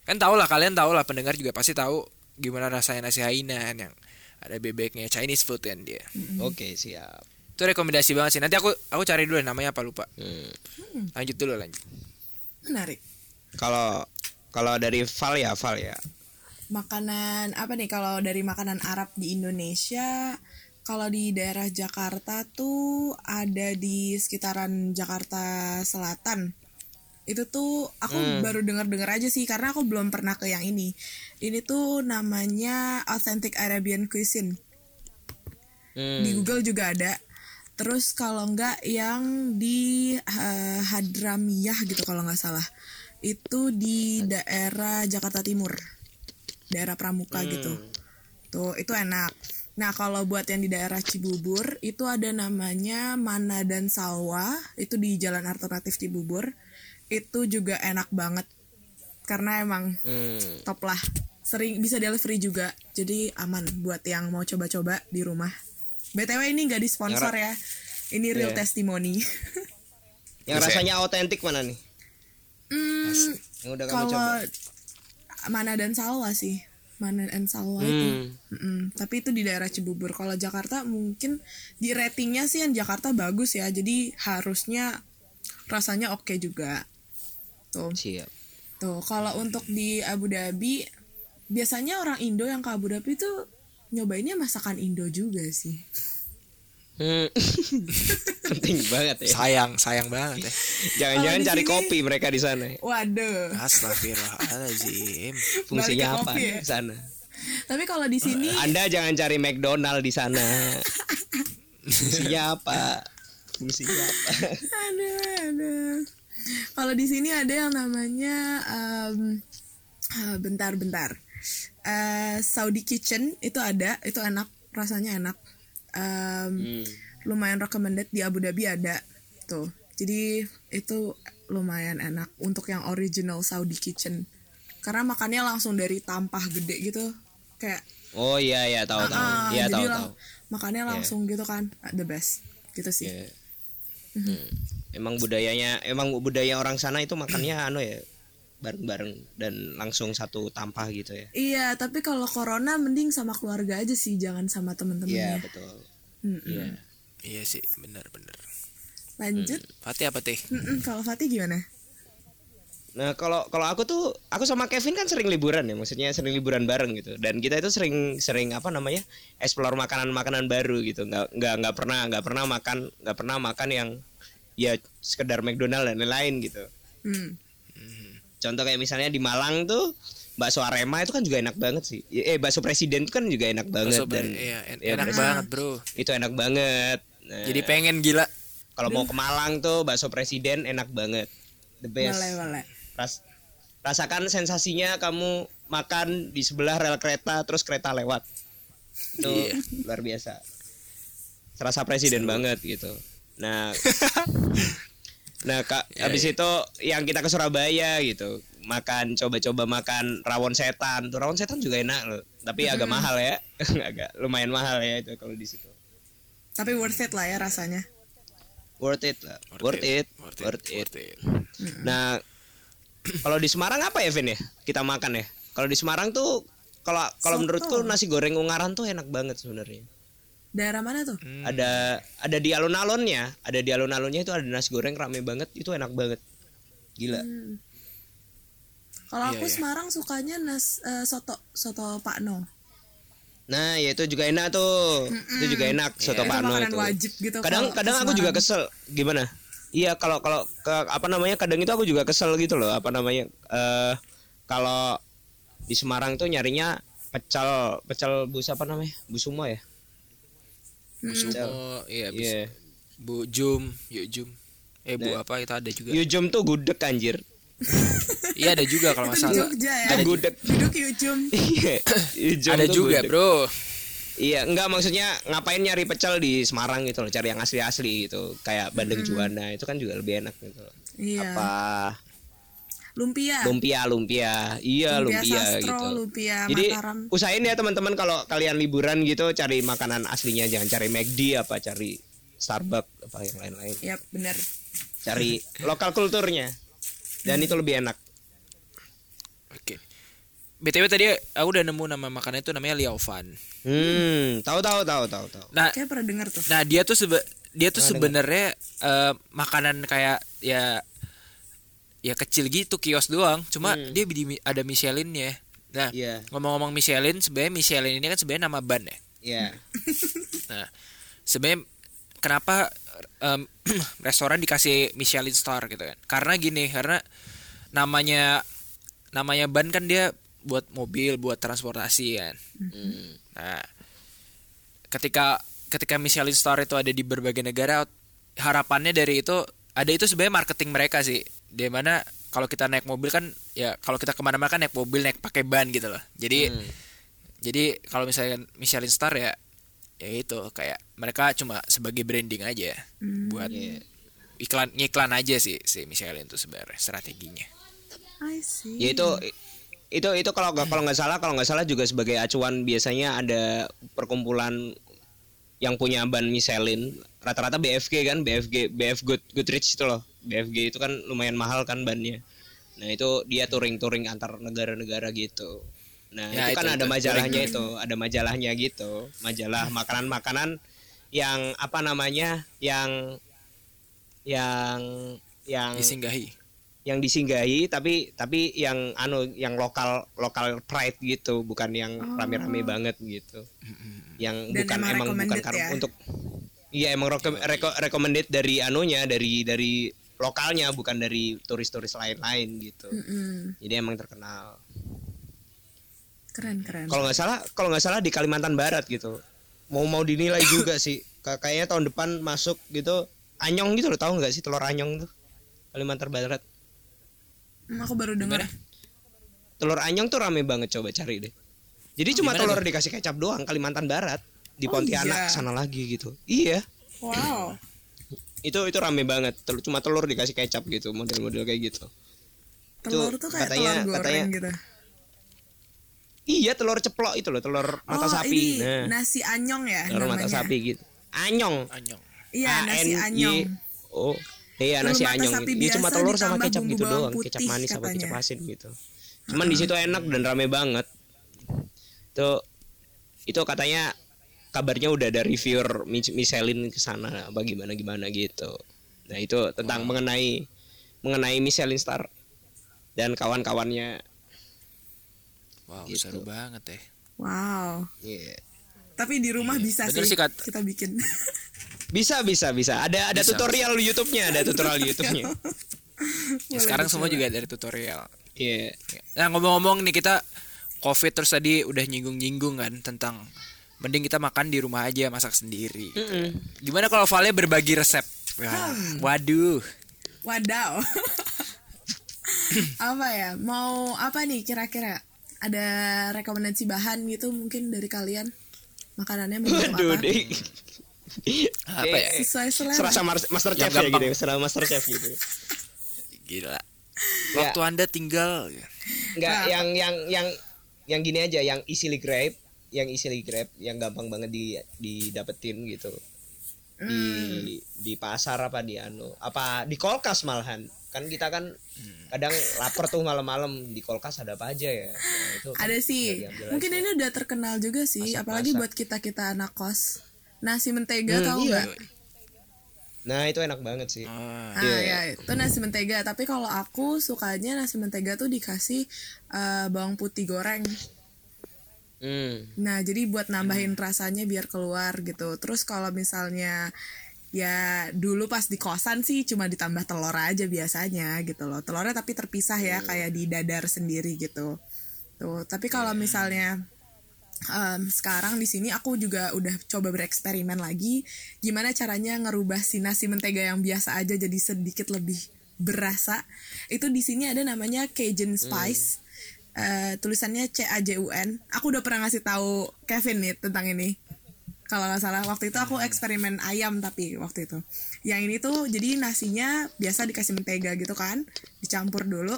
kan tau lah kalian tau lah pendengar juga pasti tahu gimana rasanya nasi hainan yang ada bebeknya Chinese food kan dia Oke, siap. itu rekomendasi banget sih nanti aku aku cari dulu deh namanya apa lupa Hmm. lanjut dulu lanjut Menarik. Kalau kalau dari Val ya, Val ya. Makanan apa nih kalau dari makanan Arab di Indonesia? Kalau di daerah Jakarta tuh ada di sekitaran Jakarta Selatan. Itu tuh aku baru dengar-dengar aja sih karena aku belum pernah ke yang ini. Ini tuh namanya Authentic Arabian Cuisine. Hmm. Di Google juga ada. Terus kalau enggak yang di eh, Hadramiyah gitu kalau nggak salah. Itu di daerah Jakarta Timur. Daerah Pramuka gitu. Tuh, itu enak. Nah, kalau buat yang di daerah Cibubur itu ada namanya Mana dan Salwa, itu di Jalan Alternatif Cibubur. Itu juga enak banget. Karena emang Hmm. top lah. Sering bisa delivery juga. Jadi aman buat yang mau coba-coba di rumah. BTW ini nggak di sponsor ya. Ini real Iya. testimony. Yang Bisa. rasanya autentik mana nih? Hmm, Yang udah kamu kalau coba. Mana dan Salwa sih. Mana dan Salwa itu. Hmm. Mm-mm, tapi itu di daerah Cibubur. Kalau Jakarta mungkin di ratingnya sih yang Jakarta bagus ya. Jadi harusnya rasanya oke juga. Tuh. Siap. Tuh, kalau untuk di Abu Dhabi biasanya orang Indo yang ke Abu Dhabi tuh nyobainnya masakan Indo juga sih. Hmm. Penting banget ya. Sayang, sayang banget ya. Jangan-jangan cari sini- kopi mereka di sana. Waduh. Astagfirullahaladzim. Fungsinya apa ya? di sana? Tapi kalau di sini Anda jangan cari McDonald di sana. Fungsinya apa? Fungsinya apa? aduh, aduh. Kalau di sini ada yang namanya em, ah, bentar-bentar. Eh, Saudi Kitchen itu ada, itu enak, rasanya enak. Hmm. lumayan recommended di Abu Dhabi ada tuh jadi itu lumayan enak untuk yang original Saudi kitchen karena makannya langsung dari tampah gede gitu kayak Oh iya iya tahu tahu. ah, Iya tahu lang- tahu. makannya langsung gitu kan the best gitu sih Iya. Hmm. Emang budayanya emang budaya orang sana itu makannya anu ya bareng-bareng dan langsung satu tampah gitu ya. iya tapi kalau corona mending sama keluarga aja sih jangan sama Iya temen-temennya betul. Mm-mm. Iya. Iya sih, benar-benar. lanjut Fatih apa teh? Mm-mm, kalau Fatih gimana Nah kalau kalau aku tuh aku sama Kevin kan sering liburan ya, maksudnya sering liburan bareng gitu. Dan kita itu sering sering apa namanya explore makanan-makanan baru gitu. Nggak nggak nggak pernah nggak pernah makan nggak pernah makan yang ya sekedar McDonald dan lain-lain gitu. hmm. Contoh kayak misalnya di Malang tuh bakso Arema itu kan juga enak banget sih. Eh bakso presiden itu kan juga enak banget Bakso dan iya, en- ya, enak presiden. banget, Bro. Itu enak banget. Nah, Jadi pengen gila. kalau mau ke Malang tuh bakso presiden enak banget. The best. boleh boleh Ras- rasakan sensasinya kamu makan di sebelah rel kereta terus kereta lewat itu Iya. luar biasa serasa presiden banget gitu nah nah kak Ya, habis ya. itu yang kita ke Surabaya gitu makan coba-coba makan rawon setan tuh rawon setan juga enak loh tapi agak mahal ya agak lumayan mahal ya itu kalau di situ tapi worth it lah ya rasanya worth it lah worth, it, Worth worth it. it. Worth it. Nah, kalau di Semarang apa ya, Vin ya? Kita makan ya. Kalau di Semarang tuh kalau kalau menurutku nasi goreng Ungaran tuh enak banget sebenarnya. Daerah mana tuh Hmm. Ada ada di alun-alunnya, ada di alun-alunnya itu ada nasi goreng rame banget, itu enak banget. Gila. Hmm. Kalau Iya, aku iya. Semarang sukanya nas eh, soto soto Pak No. Nah, ya itu juga enak tuh. Itu juga enak soto Itu Pano makanan itu. wajib gitu Kadang kadang aku juga kesel. Gimana? Iya, kalau kalau ke apa namanya? Kadang itu aku juga kesel gitu loh, apa namanya? Eh kalau di Semarang tuh nyarinya pecel, pecel bus apa namanya? Busumo ya? Bu Sumo, iya, bis- Iya. Bu Jum, Yuk Jum. Eh, Bu Nah. apa itu ada juga. Yujum tuh gudeg anjir. Iya, ada juga kalau nggak di salah. Jogja ya. Ada gudeg. Duduk Yujum. Iya. Ada juga, gudeg. Bro. Iya, enggak maksudnya ngapain nyari pecel di Semarang gitu loh, cari yang asli-asli gitu. Kayak Bandeng Juwana itu kan juga lebih enak gitu. loh. Iya. Apa Lumpia. lumpia lumpia. Iya, Lumpia lumpia, Sastro, gitu. lumpia Jadi Mataram. usahain ya teman-teman kalau kalian liburan gitu cari makanan aslinya jangan cari McD apa cari Starbucks apa yang lain-lain. Yap, bener. Cari lokal kulturnya. Dan itu lebih enak. Oke. BTW tadi aku udah nemu nama makanan itu namanya liaofan. Hmm, tahu tahu tahu tahu tahu. Nah, Kayak pernah denger tuh. nah dia tuh sebe dia tuh sebenarnya eh, makanan kayak ya ya kecil gitu kios doang. Cuma dia di, ada Michelinnya. Nah, Iya. ngomong-ngomong Michelin, sebenarnya Michelin ini kan sebenarnya nama ban ya. Iya. Nah, sebenarnya kenapa em, restoran dikasih Michelin star gitu kan? Karena gini, karena namanya namanya ban kan dia buat mobil, buat transportasi kan. Nah, ketika ketika Michelin star itu ada di berbagai negara, harapannya dari itu ada itu sebenarnya marketing mereka sih. Di mana kalau kita naik mobil kan ya kalau kita ke mana-mana kan naik mobil naik pakai ban gitu loh. Jadi jadi kalau misalnya Michelin star ya ya itu kayak mereka cuma sebagai branding aja buat iklan ngiklan aja sih si Michelin tuh sebenarnya strateginya I see. Ya itu itu itu kalau nggak kalau nggak salah kalau nggak salah juga sebagai acuan biasanya ada perkumpulan yang punya ban Michelin rata-rata BFG kan BFG BF Good Goodrich itu loh. BFG itu kan lumayan mahal kan bannya. Nah itu dia touring-touring antar negara-negara gitu. Nah Ya, itu kan itu- ada itu, majalahnya itu ada majalahnya gitu. Majalah makanan-makanan yang apa namanya yang yang yang disinggahi yang disinggahi tapi tapi yang anu yang lokal lokal pride gitu bukan yang rame-rame banget gitu. Yang Dan bukan emang emang bukan karena ya? untuk iya emang reko- reko- recommended dari anunya dari dari lokalnya bukan dari turis-turis lain-lain gitu. Mm-mm. jadi emang terkenal. Keren keren. kalau nggak salah kalau nggak salah di Kalimantan Barat gitu. Mau mau dinilai juga sih. Ka- kayaknya tahun depan masuk gitu anyong gitu lo tahu nggak sih telur anyong tuh? Kalimantan Barat Hmm, aku baru dengar. telur anyong tuh rame banget coba cari deh jadi cuma Gimana telur tuh? dikasih kecap doang Kalimantan Barat di Oh, Pontianak iya. sana lagi gitu iya Wow. itu itu rame banget Telur- cuma telur dikasih kecap gitu model-model kayak gitu Telur tuh kayak katanya- telur goreng katanya- gitu. iya telur ceplok itu loh telur mata oh, sapi ini nah nasi anyong ya telur namanya. mata sapi gitu anyong anyong Iya, nasi A-N-Y. anyong. oh iya Telur nasi anyong. Iya cuma telur sama kecap bumbu gitu doang. putih kecap manis sama katanya. kecap asin gitu. Cuman di situ enak dan rame banget. Tuh itu katanya kabarnya udah ada reviewer Mi- Michelin ke sana apa gimana gimana gitu. Nah itu tentang mengenai mengenai Michelin Star dan kawan-kawannya. Wow Gitu. seru banget ya Wow. Iya. Tapi di rumah bisa Bener sih, sih, kita bikin. bisa bisa bisa. Ada ada Bisa, tutorial YouTube-nya ada tutorial YouTube-nya. Ya, sekarang semua juga dari tutorial. Iya. Nah ngomong-ngomong nih kita covid terus tadi udah nyinggung-nyinggung kan tentang mending kita makan di rumah aja masak sendiri. Gimana kalau Vale berbagi resep? Wah, waduh. Wadaw. apa ya? Mau apa nih kira-kira? Ada rekomendasi bahan gitu mungkin dari kalian? Makanannya mau apa? Apa ya? Sesuai selera. Serasa mar- master chef ya gitu, ya, serasa master chef gitu. gila Ya. waktu anda tinggal Enggak, Nah. yang yang yang yang gini aja, yang easily grab, yang easily grab, yang gampang banget di didapetin gitu. Di Hmm. di pasar apa di anu, apa di kulkas malahan. Kan kita kan kadang lapar tuh malam-malam di kulkas ada apa aja ya. Nah, itu kan Ada sih. Mungkin aja. ini udah terkenal juga sih, apalagi buat kita-kita anak kos. Nasi mentega Hmm, tahu iya. nggak? Nah, itu enak banget sih. Ah, Ah ya itu nasi mentega. Tapi kalau aku sukanya nasi mentega tuh dikasih eh, bawang putih goreng. Hmm. Nah jadi buat nambahin rasanya biar keluar gitu. Terus kalau misalnya ya dulu pas di kosan sih cuma ditambah telur aja biasanya gitu loh. Telurnya tapi terpisah ya kayak di dadar sendiri gitu. Tuh. Tapi kalau misalnya em, sekarang di sini aku juga udah coba bereksperimen lagi. Gimana caranya ngerubah si nasi mentega yang biasa aja jadi sedikit lebih berasa. Itu di sini ada namanya Cajun Spice. Eh, tulisannya C A J U N. Aku udah pernah ngasih tahu Kevin nih tentang ini kalau nggak salah waktu itu aku eksperimen ayam tapi waktu itu. Yang ini tuh jadi nasinya biasa dikasih mentega gitu kan dicampur dulu.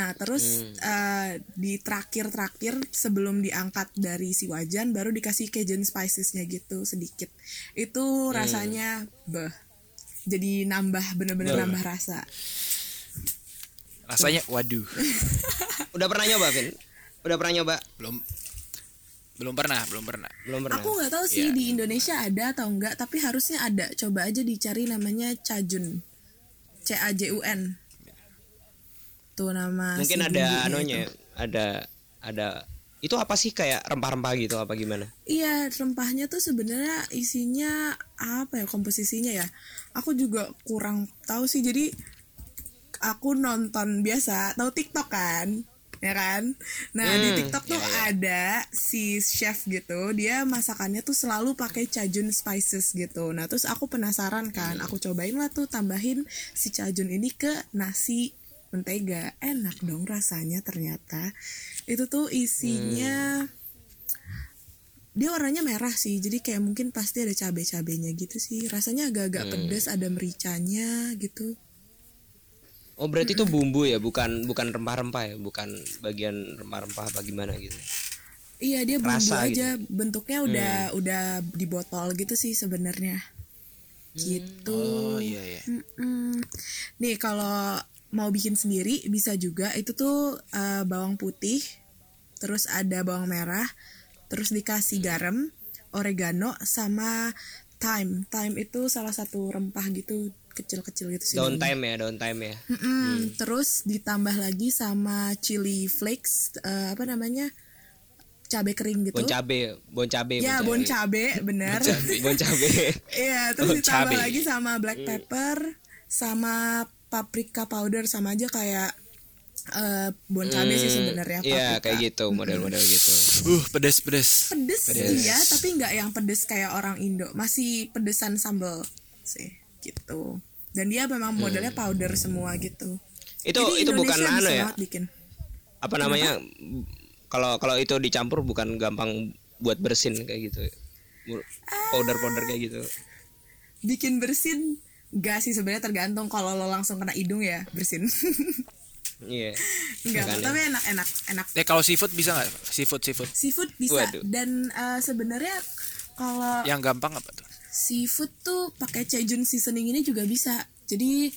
Nah terus eh, di terakhir terakhir sebelum diangkat dari si wajan baru dikasih Cajun spicesnya gitu sedikit. Itu rasanya beh jadi nambah bener-bener nambah rasa. Rasanya waduh. Udah pernah nyoba, Vin? Udah pernah nyoba? belum belum pernah belum pernah Belum pernah. Aku nggak tahu sih di Indonesia ada atau enggak, tapi harusnya ada. Coba aja dicari namanya Cajun. C A J U N. Tuh nama Mungkin si ada anunya, itu. ada ada itu apa sih kayak rempah-rempah gitu apa gimana? Iya, rempahnya tuh sebenarnya isinya apa ya komposisinya ya? Aku juga kurang tahu sih. Jadi aku nonton biasa, tahu TikTok kan? Ya kan? Nah, di Hmm, TikTok tuh ada si chef gitu, dia masakannya tuh selalu pakai cajun spices gitu. Nah, terus aku penasaran kan, aku cobain lah tuh tambahin si cajun ini ke nasi mentega. Enak dong rasanya ternyata. Itu tuh isinya dia warnanya merah sih jadi kayak mungkin pasti ada cabai-cabainya gitu sih rasanya agak-agak pedas ada mericanya gitu Oh berarti itu bumbu ya, bukan bukan rempah-rempah ya, bukan bagian rempah-rempah apa gimana gitu. iya dia bumbu Rasa gitu. aja bentuknya udah udah di botol gitu sih sebenarnya gitu Oh iya iya. Mm-mm. Nih kalau mau bikin sendiri bisa juga itu tuh eh, bawang putih, terus ada bawang merah, terus dikasih garam, oregano sama thyme. Thyme itu salah satu rempah gitu kecil-kecil gitu sih. Daun daunnya. time ya, time ya. Mm-mm. Terus ditambah lagi sama chili flakes, eh, apa namanya cabai kering gitu. Bon cabe, bon cabe. ya bon cabai bener. Bon cabe. Iya, terus Oh, ditambah cabai. lagi sama black Iya. pepper, sama paprika powder sama aja kayak eh, bon cabai sih sebenarnya. Iya, paprika. kayak gitu, model-model gitu. Uh pedes pedes. Pedes sih ya, tapi nggak yang pedes kayak orang Indo. Masih pedesan sambal sih, gitu. Dan dia memang modelnya powder semua gitu. Hmm. Itu Jadi itu bukan Indonesia anu bisa ya. bikin. Apa namanya? Kalau kalau itu dicampur bukan gampang buat bersin kayak gitu. Powder-powder kayak gitu. Bikin bersin Gak sih sebenarnya tergantung kalau lo langsung kena hidung ya bersin. Iya. Enggak, Makanya. tapi enak enak enak Eh kalau seafood bisa nggak? Seafood seafood. seafood bisa Waduh. dan eh, sebenarnya kalau Yang gampang apa tuh? Seafood tuh pakai Cajun seasoning ini juga bisa. Jadi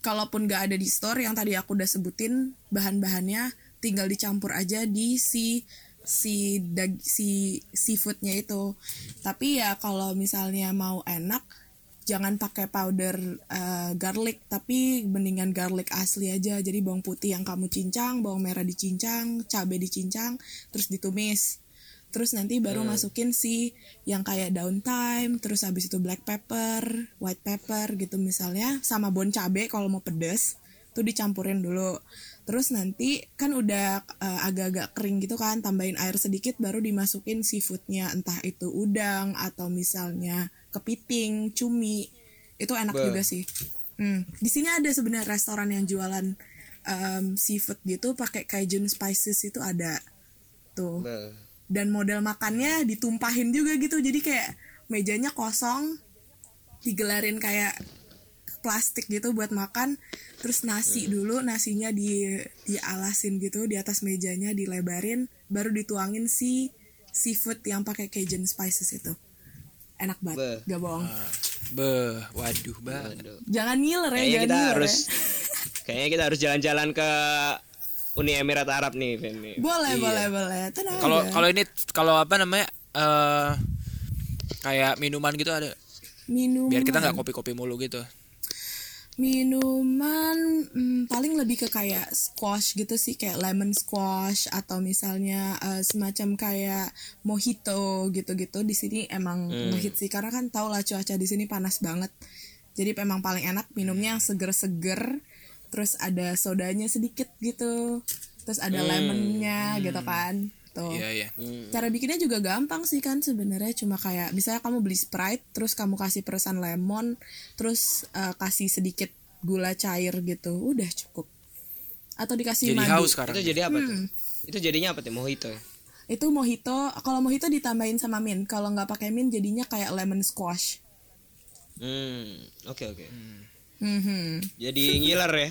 kalaupun nggak ada di store yang tadi aku udah sebutin bahan-bahannya tinggal dicampur aja di si si dag si seafoodnya itu. Tapi ya kalau misalnya mau enak jangan pakai powder eh, garlic. Tapi mendingan garlic asli aja. Jadi bawang putih yang kamu cincang bawang merah dicincang cabai dicincang terus ditumis terus nanti baru masukin si yang kayak daun thyme terus habis itu black pepper white pepper gitu misalnya sama bon cabe kalau mau pedes tuh dicampurin dulu. Terus nanti kan udah eh, agak-agak kering gitu kan tambahin air sedikit baru dimasukin seafoodnya entah itu udang atau misalnya kepiting cumi. Itu enak Bah. juga sih. Hmm, di sini ada sebenarnya restoran yang jualan em, seafood gitu pakai Cajun spices itu ada. Tuh. Beuh. Dan model makannya ditumpahin juga gitu jadi kayak mejanya kosong digelarin kayak plastik gitu buat makan terus nasi dulu nasinya di dialasin gitu di atas mejanya dilebarin baru dituangin si seafood yang pakai Cajun spices itu enak Beuh. banget gak bohong Beh, waduh banget. Jangan ngiler ya Kayaknya jangan kita ngiler harus ya. kayaknya kita harus jalan-jalan ke Uni Emirat Arab nih, nih. boleh Iya. boleh boleh tenang Kalau kalau ini kalau apa namanya? eh kayak minuman gitu ada. minuman Biar kita nggak kopi-kopi mulu gitu. Minuman hmm, paling lebih ke kayak squash gitu sih kayak lemon squash atau misalnya eh, semacam kayak mojito gitu-gitu di sini emang ngehit sih karena kan tau lah cuaca di sini panas banget. Jadi emang paling enak minumnya yang seger-seger terus ada sodanya sedikit gitu. Terus ada lemonnya gitu kan. Tuh. Iya iya. Cara bikinnya juga gampang sih kan sebenarnya cuma kayak misalnya kamu beli Sprite terus kamu kasih peresan lemon terus eh, kasih sedikit gula cair gitu udah cukup atau dikasih Jadi madu haus sekarang. Itu jadi apa tuh? Itu jadinya apa tuh? Mojito ya? itu mojito kalau mojito ditambahin sama mint kalau nggak pakai mint jadinya kayak lemon squash Hmm, oke oke. Mhm. Jadi ngiler ya.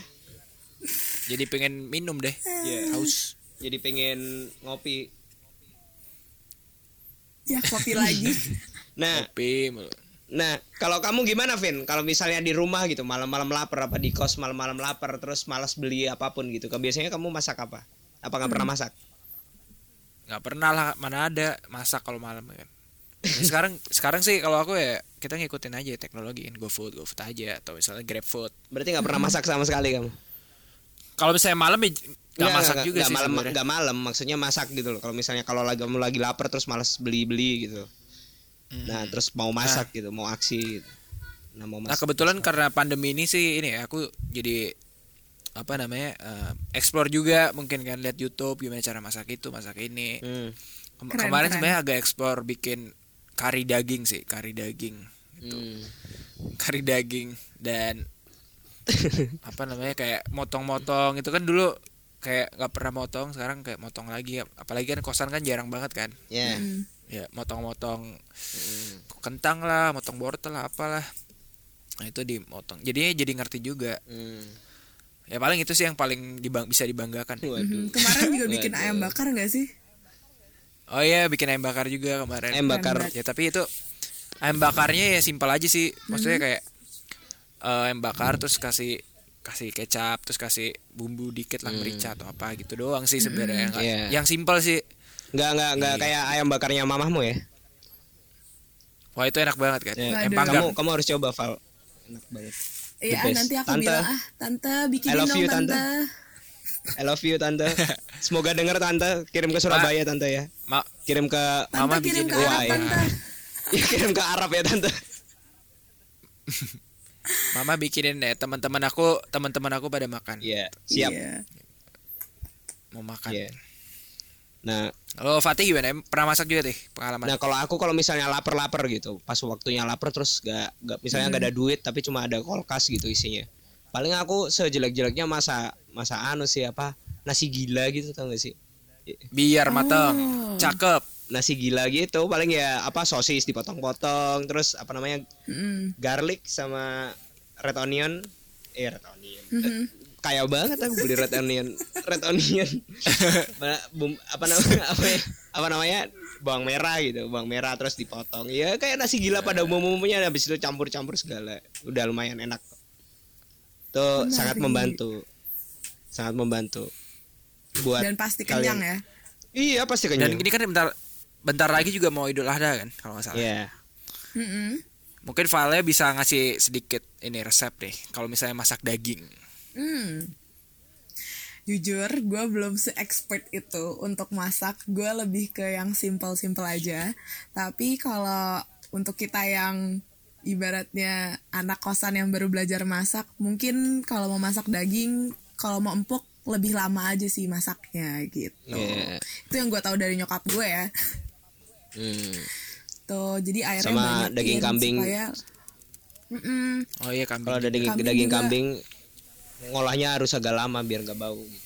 Jadi pengen minum deh. Iya. Haus. Jadi pengen ngopi. ya kopi lagi Nah, Kopi nah kalau kamu gimana, Vin? Kalau misalnya di rumah gitu, malam-malam lapar apa di kos malam-malam lapar terus malas beli apa pun gitu. Kan biasanya kamu masak apa? Apa nggak pernah masak? nggak pernah lah mana ada masak kalau malam kan. Ya, sekarang sekarang sih kalau aku ya kita ngikutin aja teknologi GoFood GoFood aja atau misalnya GrabFood. Berarti nggak pernah masak sama sekali kamu? Kalau misalnya malam ya nggak masak juga nggak sih malam, nggak malam, maksudnya masak gitu loh. Kalau misalnya kalau lagi kamu lagi lapar terus malas beli-beli gitu. Hmm. Nah, terus mau masak gitu, mau aksi gitu. Nah, mau Nah masak. kebetulan karena pandemi ini sih ini ya, aku jadi apa namanya eh, explore juga mungkin kan lihat YouTube gimana cara masak itu masak ini. Hmm. Kem- Keren, kemarin sebenarnya agak explore bikin kari daging sih kari daging gitu. Hmm. kari daging dan apa namanya kayak motong-motong itu kan dulu kayak nggak pernah motong sekarang kayak motong lagi apalagi kan kosan kan jarang banget kan Ya. Hmm. ya motong-motong kentang lah motong wortel lah apalah nah itu dimotong jadinya jadi ngerti juga Hmm. ya paling itu sih yang paling dibang bisa dibanggakan Waduh. Mhm, kemarin juga bikin Waduh. ayam bakar nggak sih oh iya bikin ayam bakar juga kemarin Ayam bakar. ya tapi itu ayam bakarnya ya simpel aja sih maksudnya kayak eh, ayam bakar terus kasih kasih kecap terus kasih bumbu dikit lah merica atau apa gitu doang sih sebenarnya Nggak- Iya. yang simpel sih Nggak nggak nggak Iya. kayak ayam bakarnya mamahmu ya. wah itu enak banget kan ayam Waduh. panggang Kamu kamu harus coba Val. Enak banget. Iya nanti aku Tante. bilang ah tante bikinin I love dong you, tante. Tante. I love you tante. Semoga denger tante. Kirim ke Surabaya tante ya. Ma- Kirim ke Tante Mama kirim bikin ke Arab ya. tante. ya, kirim ke Arab ya tante. mama bikinin ya teman-teman aku teman-teman aku pada makan Iya, siap. Iya. mau makan Iya. Nah, Kalau Fatih gimana? Pernah masak juga deh pengalaman? nah kalau aku kalau misalnya lapar-lapar gitu, pas waktunya lapar terus gak, gak misalnya nggak ada duit tapi cuma ada kulkas gitu isinya. Paling aku sejelek-jeleknya masa masa anu sih apa nasi gila gitu tau gak sih? Biar mateng, Oh. cakep. Nasi gila gitu paling ya apa sosis dipotong-potong terus apa namanya Mm-mm. garlic sama red onion eh red onion Mhm. kaya banget aku beli red onion red onion apa namanya apa, ya? apa namanya bawang merah gitu bawang merah terus dipotong ya kayak nasi gila pada umum-umumnya habis itu campur-campur segala udah lumayan enak Menarik. sangat membantu sangat membantu buat Dan pasti kalian. kenyang ya. iya pasti Dan kenyang ini kan bentar bentar lagi juga mau Idul Adha kan kalau nggak salah. Iya. Mm-mm. Mungkin Vale bisa ngasih sedikit ini resep deh kalau misalnya masak daging. Hmm. Jujur, gue belum se-expert itu untuk masak. Gue lebih ke yang simple-simple aja. Tapi kalau untuk kita yang ibaratnya anak kosan yang baru belajar masak, mungkin kalau mau masak daging, kalau mau empuk lebih lama aja sih masaknya gitu. Iya. Itu yang gue tahu dari nyokap gue ya. Hmm. Tuh, jadi airnya Sama daging kambing. supaya Mm-mm. Oh iya kambing. Kalau ada daging Kambing daging juga. kambing ngolahnya harus agak lama biar nggak bau gitu.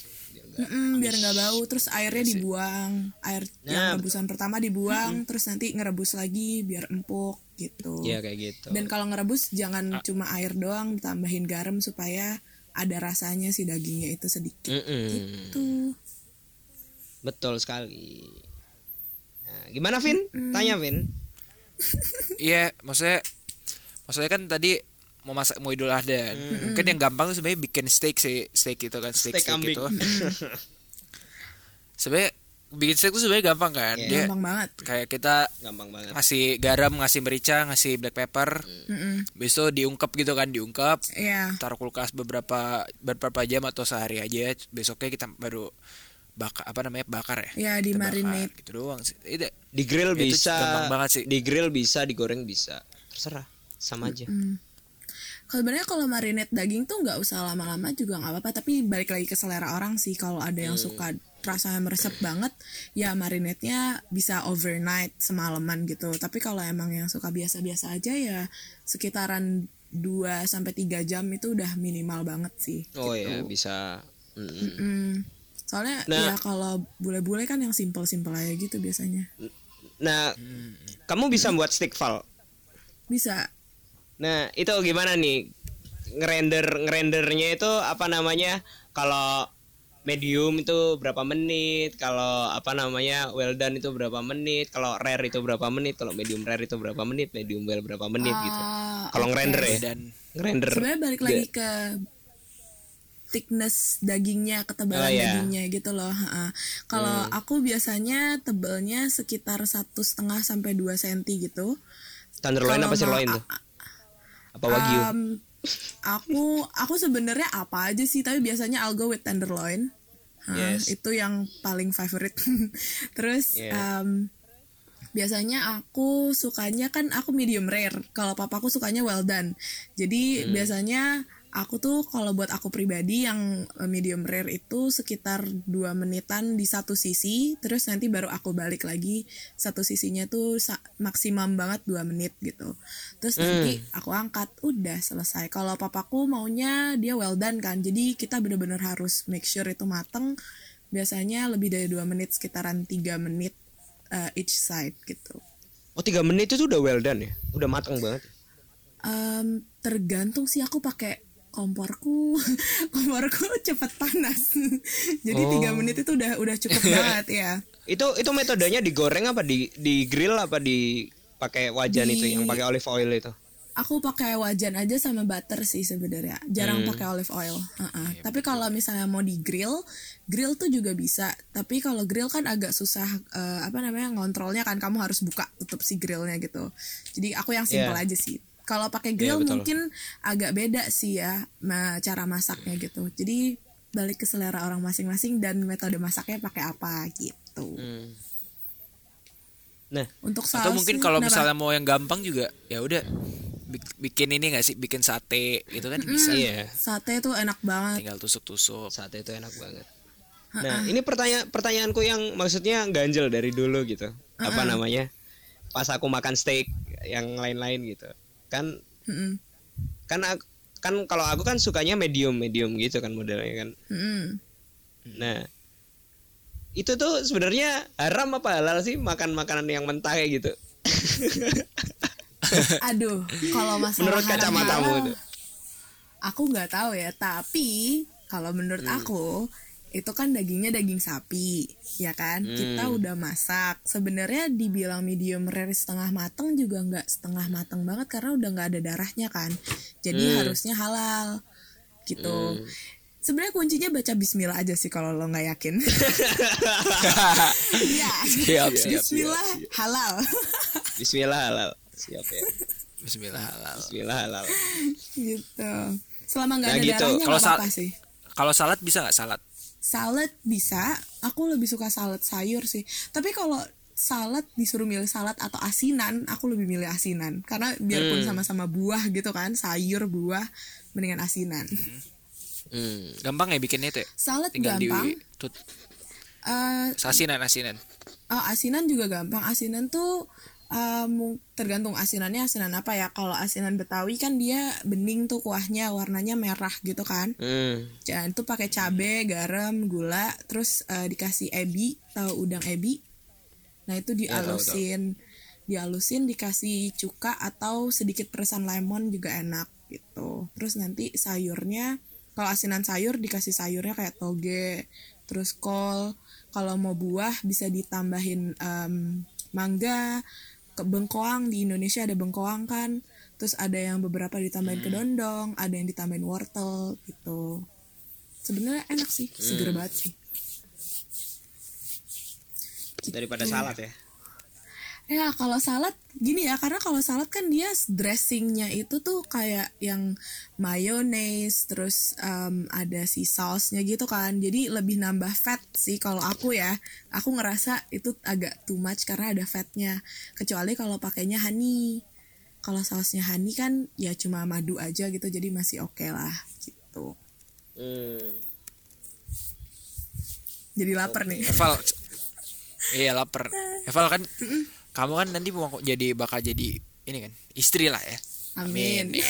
Biar nggak- Mm-mm, biar nggak bau terus airnya dibuang air Nah. yang rebusan pertama dibuang terus nanti ngerebus lagi biar empuk gitu Iya kayak gitu. dan kalau ngerebus jangan cuma air doang ditambahin garam supaya ada rasanya si dagingnya itu sedikit Mm-mm. tuh Betul sekali. Nah, gimana Vin? Tanya Vin. Iya, maksudnya maksudnya kan tadi mau masak mau Idul Adha. Mungkin yang gampang tuh sebenarnya bikin steak sih, steak itu kan steak, Steak steak itu. sebenarnya bikin steak tuh sebenarnya gampang kan. Iya. Dia gampang banget kayak kita Gampang banget. ngasih garam, ngasih merica, ngasih black pepper. Mm-mm. Besok diungkep gitu kan, diungkep. Iya taruh kulkas beberapa beberapa jam atau sehari aja besoknya kita baru bakar apa namanya bakar ya ya di Kita bakar, marinate gitu doang sih Itu- Di grill Itu bisa. gampang banget sih. Di grill bisa, digoreng bisa. Terserah. Sama aja. Hmm. Kalau sebenarnya kalau marinate daging tuh nggak usah lama-lama juga nggak apa-apa tapi balik lagi ke selera orang sih kalau ada yang suka rasanya meresap banget ya marinate-nya bisa overnight semalaman gitu tapi kalau emang yang suka biasa-biasa aja ya sekitaran 2 sampai 3 jam itu udah minimal banget sih Oh ya, bisa. Mm-mm. Hmm. soalnya Nah. ya kalau bule-bule kan yang simple-simple aja gitu biasanya Nah, kamu bisa buat stick file. bisa Nah, itu gimana nih? Ngerender ngerendernya itu apa namanya? Kalau medium itu berapa menit? Kalau apa namanya? Well done itu berapa menit? Kalau rare itu berapa menit? Kalau medium rare itu berapa menit? Medium well berapa menit gitu. Ah, Kalau oke. ngerender ya? dan Ngerender. sebenarnya balik lagi ke thickness dagingnya ketebalan Oh, iya. dagingnya gitu loh kalau aku biasanya tebalnya sekitar satu setengah sampai 2 cm gitu Tenderloin apa sirloin tuh? Apa wagyu? Um, aku aku sebenarnya apa aja sih tapi biasanya I'll go with tenderloin Ha, Yes. itu yang paling favorite terus Yeah. um, biasanya aku sukanya kan aku medium rare kalau papaku sukanya well done jadi Hmm. biasanya aku tuh kalau buat aku pribadi yang eh, medium rare itu sekitar dua menitan di satu sisi terus nanti baru aku balik lagi satu sisinya tuh maksimum banget dua menit gitu. Terus nanti aku angkat udah selesai. Kalau papaku maunya dia well done kan jadi kita bener-bener harus make sure itu mateng. Biasanya lebih dari dua menit sekitaran tiga menit uh, each side gitu. Oh tiga menit itu udah well done ya, udah matang banget. Em, tergantung sih aku pakai komporku komporku cepet panas. Jadi tiga menit itu udah udah cukup banget ya. Itu itu metodenya digoreng apa? Di di grill apa di pakai wajan Di- itu yang pakai olive oil itu? aku pakai wajan aja sama butter sih sebenarnya. Jarang pakai olive oil. Uh-uh. tapi kalau misalnya mau di grill grill tuh juga bisa. Tapi kalau grill kan agak susah eh, apa namanya ngontrolnya kan. Kamu harus buka tutup si grillnya gitu. Jadi aku yang simple Iya. aja sih kalau pakai Iya, grill betul. mungkin agak beda sih ya ma- cara masaknya gitu jadi balik ke selera orang masing-masing dan metode masaknya pakai apa gitu Hmm. Nah, untuk saus Atau mungkin kalau misalnya mau yang gampang juga ya udah bik- bikin ini gak sih bikin sate gitu kan bisa iya. sate tuh enak banget tinggal tusuk-tusuk. Sate itu enak banget. Nah, ini pertanyaan pertanyaanku yang maksudnya ganjel dari dulu gitu. Apa namanya? Pas aku makan steak yang lain-lain gitu. Kan Mm-mm. kan aku- kan kalau aku kan sukanya medium medium gitu kan modelnya kan. Mm-mm. Nah, itu tuh sebenarnya haram apa halal sih makan makanan yang mentah kayak gitu? Aduh, kalau masalah Menurut kacamatamu aku nggak tahu ya. Tapi kalau menurut Hmm. aku itu kan dagingnya daging sapi, ya kan? Kita Hmm. udah masak. Sebenarnya dibilang medium rare setengah mateng juga nggak setengah mateng banget karena udah nggak ada darahnya kan. Jadi Hmm. harusnya halal, gitu. Sebenarnya kuncinya baca Bismillah aja sih kalau lo nggak yakin. Iya. Siap, siap, Bismillah halal. Bismillah halal. Siap ya. Bismillah halal. Bismillah halal. gitu. Selama nggak Nah, ada gitu. darahnya nggak apa-apa sih. Kalau salad bisa nggak salad? Salad bisa, aku lebih suka salad sayur sih. Tapi kalau salad disuruh milih salad atau asinan, aku lebih milih asinan. Karena biarpun sama-sama buah gitu kan, sayur, buah, mendingan asinan. Hmm. Gampang ya bikinnya itu ya? Salad Tinggal gampang. di tut, Eh, asinan asinan. oh, asinan juga gampang. Asinan tuh mung- tergantung asinannya asinan apa ya. Kalau asinan Betawi kan dia bening tuh kuahnya, warnanya merah gitu kan. Jangan tuh pakai cabe, garam, gula, terus eh, dikasih ebi, tahu udang ebi. Nah itu dialusin, dialusin dikasih cuka atau sedikit peresan lemon juga enak gitu. Terus nanti sayurnya, kalau asinan sayur dikasih sayurnya kayak toge, terus kol. Kalau mau buah bisa ditambahin em, mangga, ke bengkoang di Indonesia ada bengkoang kan. Terus ada yang beberapa ditambahin kedondong, ada yang ditambahin wortel gitu. Sebenarnya enak sih, seger banget sih. Daripada salad ya. Ya kalau salad gini ya karena kalau salad kan dia dressingnya itu tuh kayak yang mayonnaise terus em, ada si sausnya gitu kan. Jadi lebih nambah fat sih kalau aku ya. Aku ngerasa itu agak too much karena ada fatnya. Kecuali kalau pakainya honey. Kalau sausnya honey kan ya cuma madu aja gitu jadi masih oke lah gitu. Hmm. jadi lapar nih. Eval, iya lapar. Eval kan, kamu kan nanti mau jadi bakal jadi ini kan istri lah ya. amin ya.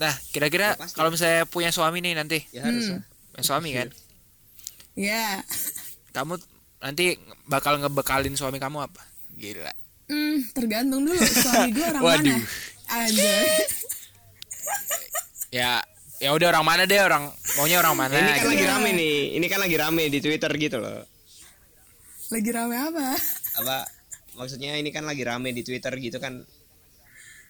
Nah, kira-kira Ya, kalau misalnya punya suami nih nanti, Ya harus punya suami kan, ya kamu nanti bakal ngebekalin suami kamu apa? Gila. Hmm, tergantung dulu suami gue orang Waduh. mana aja Ya, ya udah orang mana deh orang maunya orang mana? Ini kan gitu. lagi rame nih. Ini kan lagi rame di Twitter gitu loh. Lagi rame apa Apa maksudnya ini kan lagi rame di Twitter gitu kan.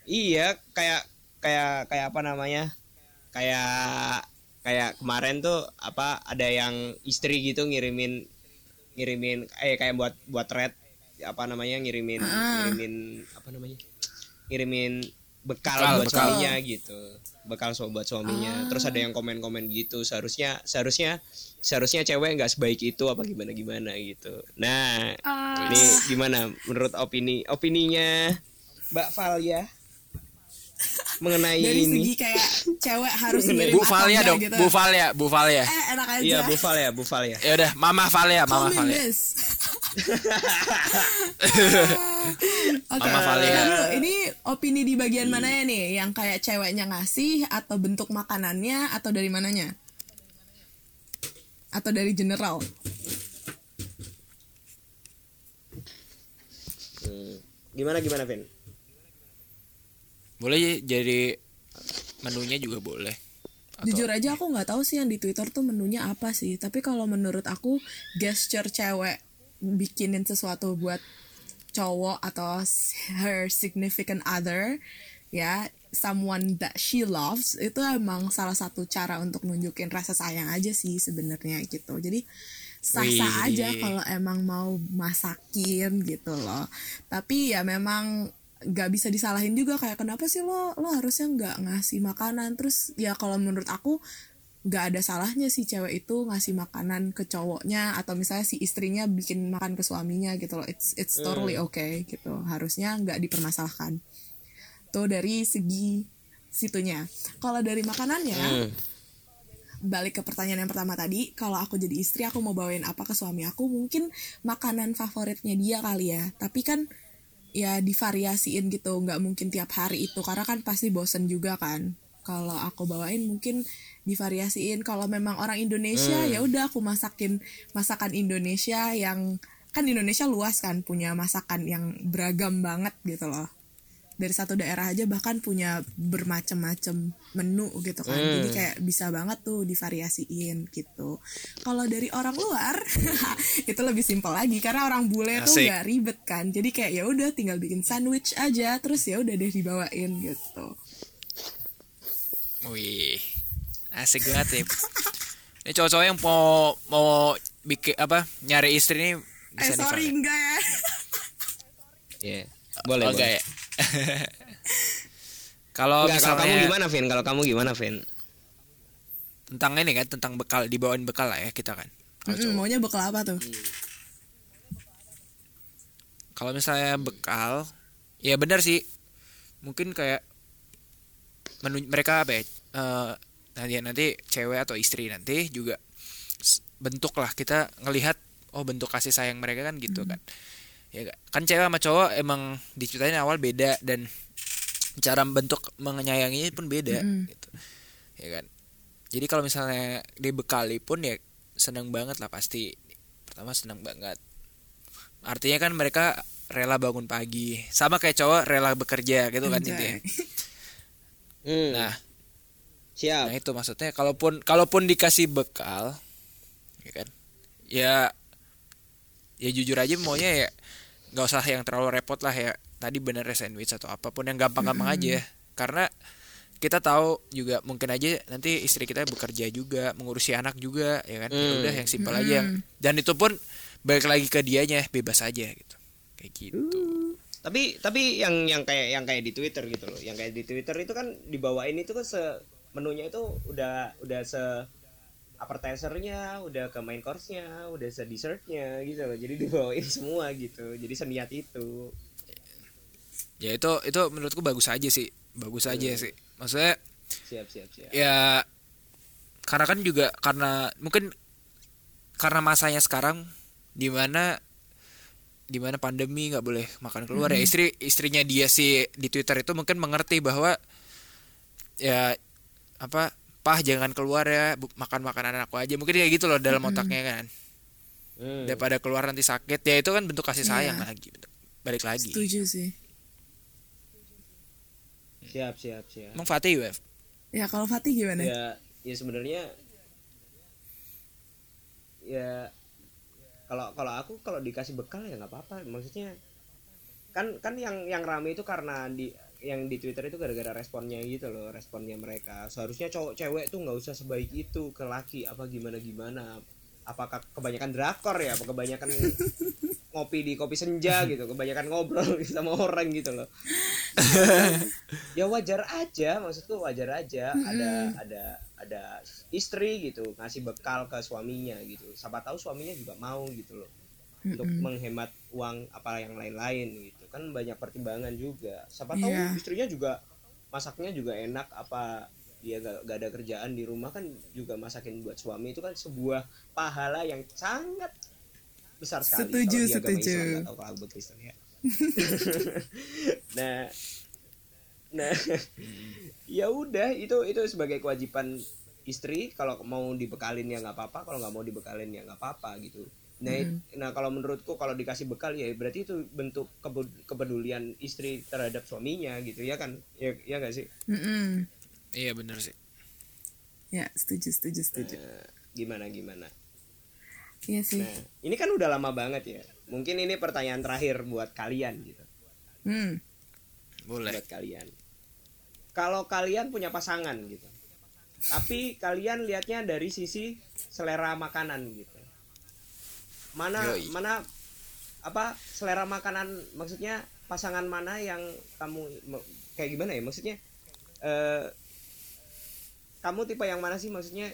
Iya, kayak kayak kayak apa namanya? Kayak kayak kemarin tuh apa ada yang istri gitu ngirimin ngirimin eh kayak buat buat thread apa namanya ngirimin ngirimin apa namanya? ngirimin bekal, Bekal, buat bekal. suaminya gitu bekal so buat suaminya terus ada yang komen-komen gitu seharusnya seharusnya seharusnya cewek nggak sebaik itu apa gimana gimana gitu nah ini gimana menurut opini opininya Mbak Val ya mengenai dari ini segi kayak cewek harus ngirim Bu Valia dong, gitu. Bu Valia, Bu Valia. eh enak aja iya Bu Val ya Bu Val ya Ya udah, Mama Valia, Call Mama Valia. miss. Oke, Mama Valia. kita dulu, ini opini di bagian mana ya nih? Yang kayak ceweknya ngasih atau bentuk makanannya atau dari mananya? atau dari general? Hmm. gimana gimana Vin? Boleh jadi menunya juga boleh. Atau... jujur aja aku nggak tahu sih yang di Twitter tuh menunya apa sih. Tapi kalau menurut aku gesture cewek bikinin sesuatu buat cowok atau her significant other ya someone that she loves itu emang salah satu cara untuk nunjukin rasa sayang aja sih sebenarnya gitu. Jadi sah-sah aja kalau emang mau masakin gitu loh. Tapi ya memang nggak bisa disalahin juga kayak kenapa sih lo lo harusnya nggak ngasih makanan? Terus ya kalau menurut aku nggak ada salahnya sih cewek itu ngasih makanan ke cowoknya atau misalnya si istrinya bikin makan ke suaminya gitu loh. It's it's totally okay gitu. Harusnya nggak dipermasalahkan tuh dari segi situnya. Kalau dari makanannya Hmm. balik ke pertanyaan yang pertama tadi kalau aku jadi istri aku mau bawain apa ke suami aku mungkin makanan favoritnya dia kali ya. Tapi kan ya divariasiin gitu nggak mungkin tiap hari itu karena kan pasti bosen juga kan. Kalau aku bawain mungkin divariasiin. Kalau memang orang Indonesia ya udah aku masakin masakan Indonesia yang kan Indonesia luas kan punya masakan yang beragam banget gitu loh dari satu daerah aja bahkan punya bermacam-macam menu gitu kan jadi kayak bisa banget tuh divariasiin gitu kalau dari orang luar itu lebih simpel lagi karena orang bule tuh Asik. nggak ribet kan jadi kayak ya udah tinggal bikin sandwich aja terus ya udah deh dibawain gitu Wih, asik banget ya. Ini cowok-cowok yang mau mau bikin apa nyari istri ini eh bisa nih, sorry ya? enggak ya Iya. Boleh, enggak ya? Kalau kalau kamu misalnya gimana, Vin? Kalau kamu gimana, Vin? tentang ini kan tentang bekal dibawain bekal lah ya kita kan. Mm-mm, cowok. maunya bekal apa tuh Kalau misalnya bekal, ya benar sih. Mungkin kayak menu mereka apa ya? eh, nanti nanti cewek atau istri nanti juga bentuk lah kita ngelihat oh bentuk kasih sayang mereka kan gitu kan. Ya kan cewek sama cowok emang diceritain awal beda dan cara bentuk menyayanginya pun beda Mm-mm. gitu. Ya kan. Jadi kalau misalnya dibekali pun ya senang banget lah pasti. Pertama senang banget. Artinya kan mereka rela bangun pagi. Sama kayak cowok rela bekerja gitu kan intinya. Hmm, Nah, siap. nah itu maksudnya kalaupun kalaupun dikasih bekal ya kan. Ya ya jujur aja maunya ya nggak usah yang terlalu repot lah ya. Tadi bener sandwich atau apa pun yang gampang-gampang aja. Karena kita tahu juga mungkin aja nanti istri kita bekerja juga, mengurusi anak juga ya kan. Ya Hmm. udah yang simpel aja yang dan itu pun balik lagi ke dianya bebas aja gitu. Kayak gitu. Tapi tapi yang yang kayak yang kayak di Twitter gitu loh. Yang kayak di Twitter itu kan dibawain itu kan se menunya itu udah udah se appetizernya, udah ke main course-nya, udah se dessertnya gitu loh. Jadi dibawain semua gitu. Jadi seniat itu. Ya itu itu menurutku bagus aja sih. Bagus aja sih. Maksudnya Siap siap siap. ya karena kan juga karena mungkin karena masanya sekarang di mana di mana pandemi nggak boleh makan keluar ya istri istrinya dia sih di Twitter itu mungkin mengerti bahwa ya apa pah jangan keluar ya makan makanan aku aja. Mungkin kayak gitu loh dalam otaknya kan. Hmm. daripada keluar nanti sakit ya itu kan bentuk kasih sayang Iya. lagi balik lagi. Setuju sih. Siap siap siap. emang Fatih Wef ya kalau Fatih gimana? Ya ya sebenarnya ya kalau kalau aku kalau dikasih bekal ya nggak apa-apa. Maksudnya kan kan yang yang rame itu karena di yang di Twitter itu gara-gara responnya gitu loh responnya mereka. Seharusnya cowok cewek tuh nggak usah sebaik itu ke laki apa gimana gimana. Apakah kebanyakan drakor ya? Apa kebanyakan ngopi di kopi senja gitu? Kebanyakan ngobrol sama orang gitu loh. Ya wajar aja maksudku wajar aja. Ada ada ada istri gitu ngasih bekal ke suaminya gitu. Siapa tahu suaminya juga mau gitu loh untuk menghemat uang apa yang lain-lain gitu. Kan banyak pertimbangan juga. Siapa tahu Iya. istrinya juga masaknya juga enak apa dia gak, gak ada kerjaan di rumah kan juga masakin buat suami itu kan sebuah pahala yang sangat besar sekali Setuju, kalau setuju. Islam, tahu kalau Kristen ya. Nah nah ya udah itu itu sebagai kewajiban istri. Kalau mau dibekalin ya nggak apa-apa kalau nggak mau dibekalin ya nggak apa-apa gitu Nah, nah kalau menurutku kalau dikasih bekal ya berarti itu bentuk kepedulian istri terhadap suaminya gitu ya kan? Ya ya nggak sih? Mm-mm. Iya bener sih. ya setuju setuju setuju Nah, gimana gimana? iya sih Nah, ini kan udah lama banget ya. Mungkin ini pertanyaan terakhir buat kalian gitu. hmm. Boleh. Buat kalian. Kalau kalian punya pasangan gitu. Tapi kalian lihatnya dari sisi selera makanan gitu. Mana Yoi. mana apa selera makanan maksudnya pasangan mana yang kamu kayak gimana ya maksudnya eh kamu tipe yang mana sih maksudnya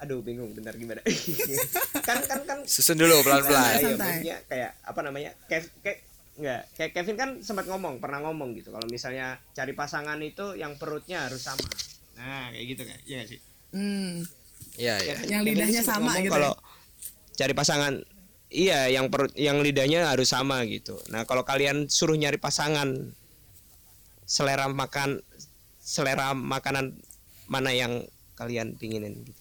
aduh bingung bentar gimana kan kan kan Susun dulu pelan-pelan. Nah, iya, Santai. maksudnya kayak apa namanya? Kev, kayak enggak, kayak Kevin kan sempat ngomong, pernah ngomong gitu. Kalau misalnya cari pasangan itu yang perutnya harus sama. Nah, kayak gitu kan. Iya nggak sih? Hmm. Iya iya. Kevin- Yang lidahnya sama ngomong gitu Kalau cari pasangan iya yang perut yang lidahnya harus sama gitu. Nah, kalau kalian suruh nyari pasangan selera makan selera makanan mana yang kalian pinginin gitu.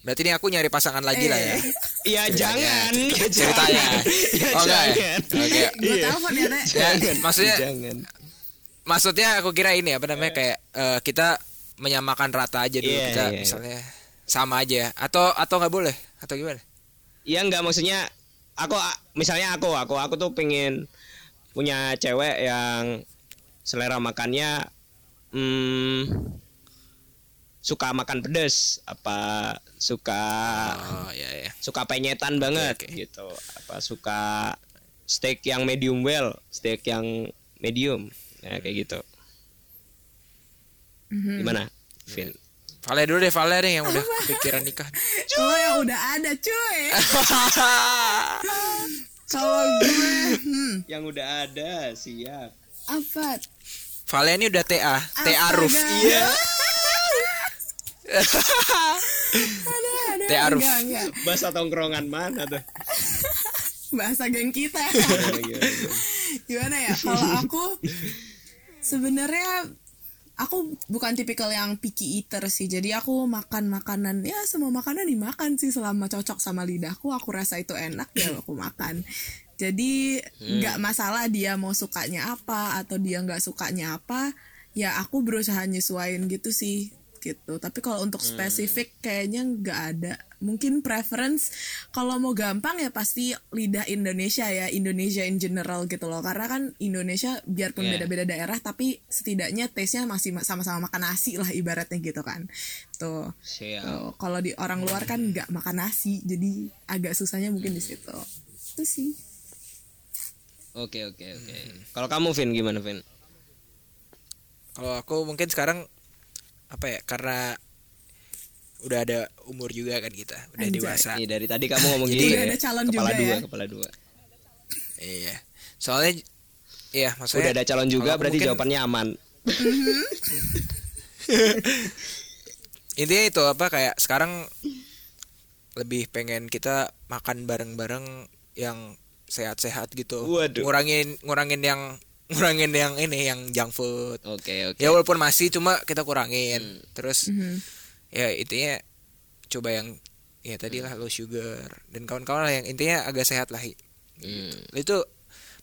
Berarti ini aku nyari pasangan lagi lah ya. Iya, jangan. Ya, Ceritanya. Oh enggak ya? Jangan. Oke. gue telepon ya. Ya, maksudnya Jangan. maksudnya aku kira ini apa namanya kayak eh, kita menyamakan rata aja dulu Iya, kita iya. misalnya sama aja atau atau nggak boleh atau gimana? Iya nggak maksudnya aku misalnya aku aku aku tuh pengen punya cewek yang selera makannya hmm, suka makan pedes apa suka Oh iya iya. suka penyetan banget oke. gitu apa suka steak yang medium well steak yang medium ya kayak gitu Mhm. gimana Vin Vale dulu deh Vale deh yang udah kepikiran nikah. Kalau yang udah ada cuy. Kalau gue hmm, yang udah ada siap apa? Vale ini udah TA, TA. Ruf. Iya. Enggak, enggak. bahasa tongkrongan mana tuh Bahasa geng kita. Gimana, gimana, gimana? Gimana ya? Kalau aku sebenarnya aku bukan tipikal yang picky eater sih. Jadi aku makan makanan ya semua makanan dimakan sih selama cocok sama lidahku. Aku rasa itu enak ya aku makan. Jadi nggak masalah dia mau sukanya apa atau dia nggak sukanya apa. Ya aku berusaha nyesuaiin gitu sih gitu. Tapi kalau untuk spesifik kayaknya nggak ada. Mungkin preference kalau mau gampang ya pasti lidah Indonesia ya, Indonesia in general gitu loh. Karena kan Indonesia biarpun Yeah. beda-beda daerah tapi setidaknya taste-nya masih ma- sama-sama makan nasi lah ibaratnya gitu kan. Tuh. Tuh, Kalau di orang luar kan nggak makan nasi, jadi agak susahnya mungkin di situ. Itu sih. Oke oke oke. Kalau kamu Vin gimana Vin? Kalau aku mungkin sekarang apa ya? Karena udah ada umur juga kan kita, udah Anjay. dewasa. Ini dari tadi kamu ngomong gitu udah ya. ada calon kepala juga dua, ya. kepala dua. Iya. Soalnya iya maksudnya Udah ada calon juga berarti mungkin jawabannya aman. intinya itu apa kayak sekarang lebih pengen kita makan bareng-bareng yang sehat-sehat gitu. Waduh. Ngurangin ngurangin yang ngurangin yang ini yang junk food. Oke oke. Ya walaupun masih cuma kita kurangin. Hmm. Terus Mhm. Ya intinya coba yang ya tadi lah low sugar dan kawan-kawan lah yang intinya agak sehat lah. Hmm. Itu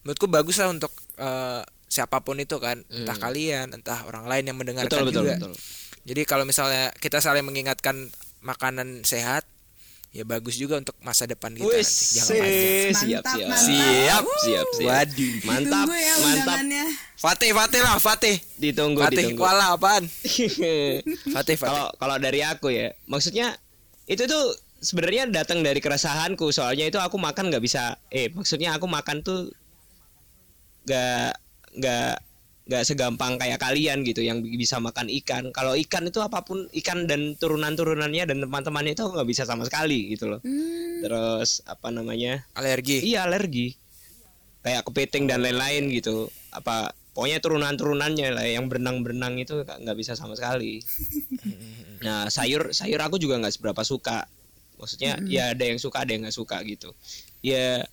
menurutku bagus lah untuk eh, siapa pun itu kan, entah Hmm. kalian, entah orang lain yang mendengarkan Betul betul juga. betul. Jadi kalau misalnya kita saling mengingatkan makanan sehat, ya bagus juga untuk masa depan kita Wih, nanti. Jangan siap Mantap, siap. mantap. Siap siap siap. Waduh. Mantap ya mantap. Fatih, Fatih lah, Fatih. Ditunggu Fatih, ditunggu. kuala apaan? Fatih, Fatih. Kalau kalau dari aku ya, maksudnya itu tuh sebenarnya datang dari keresahanku soalnya itu aku makan nggak bisa eh maksudnya aku makan tuh nggak nggak nggak segampang kayak kalian gitu yang bisa makan ikan. Kalau ikan itu apa pun ikan dan turunan turunannya dan teman-temannya itu aku nggak bisa sama sekali gitu loh. Hmm, terus apa namanya? Alergi. iya alergi. Kayak kepiting dan lain-lain gitu. Apa pokoknya turunan-turunannya lah yang berenang-berenang itu nggak bisa sama sekali. Nah sayur sayur aku juga nggak seberapa suka. Maksudnya ya ada yang suka ada yang nggak suka gitu. Ya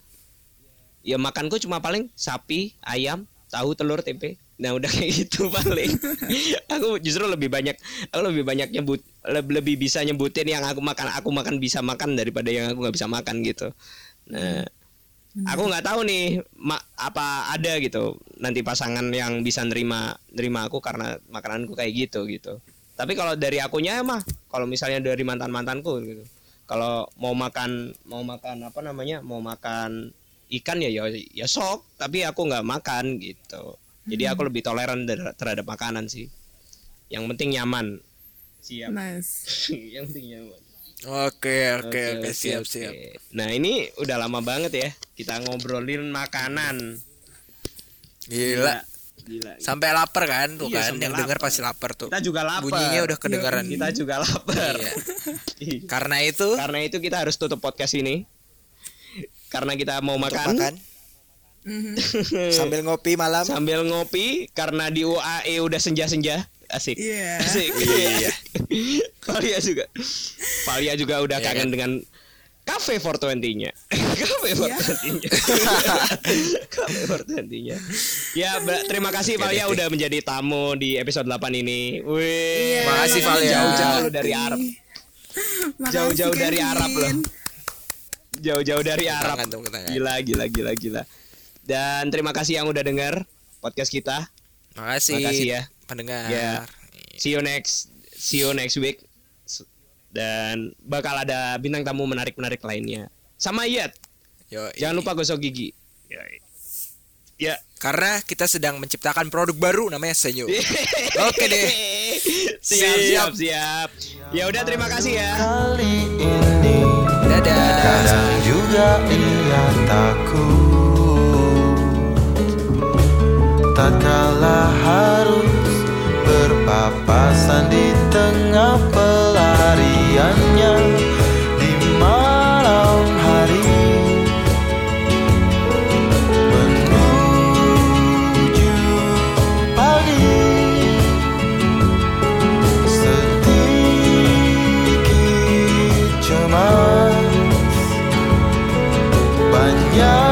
ya makanku cuma paling sapi ayam tahu telur tempe Nah udah kayak gitu paling Aku justru lebih banyak Aku lebih banyak nyebut Lebih, bisa nyebutin yang aku makan Aku makan bisa makan Daripada yang aku nggak bisa makan gitu Nah Aku nggak tahu nih ma apa ada gitu nanti pasangan yang bisa nerima nerima aku karena makananku kayak gitu gitu. Tapi kalau dari akunya mah kalau misalnya dari mantan mantanku gitu. Kalau mau makan mau makan apa namanya mau makan ikan ya ya, ya sok tapi aku nggak makan gitu. Jadi aku lebih toleran ter- terhadap makanan sih. Yang penting nyaman. Siap. Nice. yang penting nyaman. Oke, oke, oke, siap, oke. siap. Nah ini udah lama banget ya kita ngobrolin makanan. Gila. Gila. Sampai lapar kan tuh Iya, kan yang dengar pasti lapar tuh. Kita juga lapar. Bunyinya udah kedengaran. Kita juga lapar. Iya. Karena itu Karena itu kita harus tutup podcast ini. Karena kita mau untuk makan, makan Mhm. sambil ngopi malam. sambil ngopi karena di UAE udah senja-senja. Asik. Iya. Asik. Iya. Valia juga. Valia juga udah Iya kangen kan? dengan Cafe 420-nya. Cafe Iya. 420-nya. Cafe 420-nya. Ya, terima kasih Valia udah menjadi tamu di episode 8 ini. Wih. Iya, Makasih, makasih Valia. Jauh-jauh dari. Arab. Jauh-jauh dari. Arab loh. Jauh-jauh dari Arab. Gila, gila, gila, gila. Dan terima kasih yang udah denger podcast kita. Makasih. Makasih ya. Pendengar. Ya. See you next see you next week. Dan bakal ada bintang tamu menarik-menarik lainnya. Sama Yat. Yo, Jangan lupa gosok gigi. Ya. Ya. Karena kita sedang menciptakan produk baru namanya Senyo. Oke deh. siap, siap, siap. Ya udah terima kasih ya. Kali ini Dadah. Kadang juga ia takut tak kalah harus berpapasan di tengah pelariannya di malam hari menuju pagi. Sedikit cemas banyak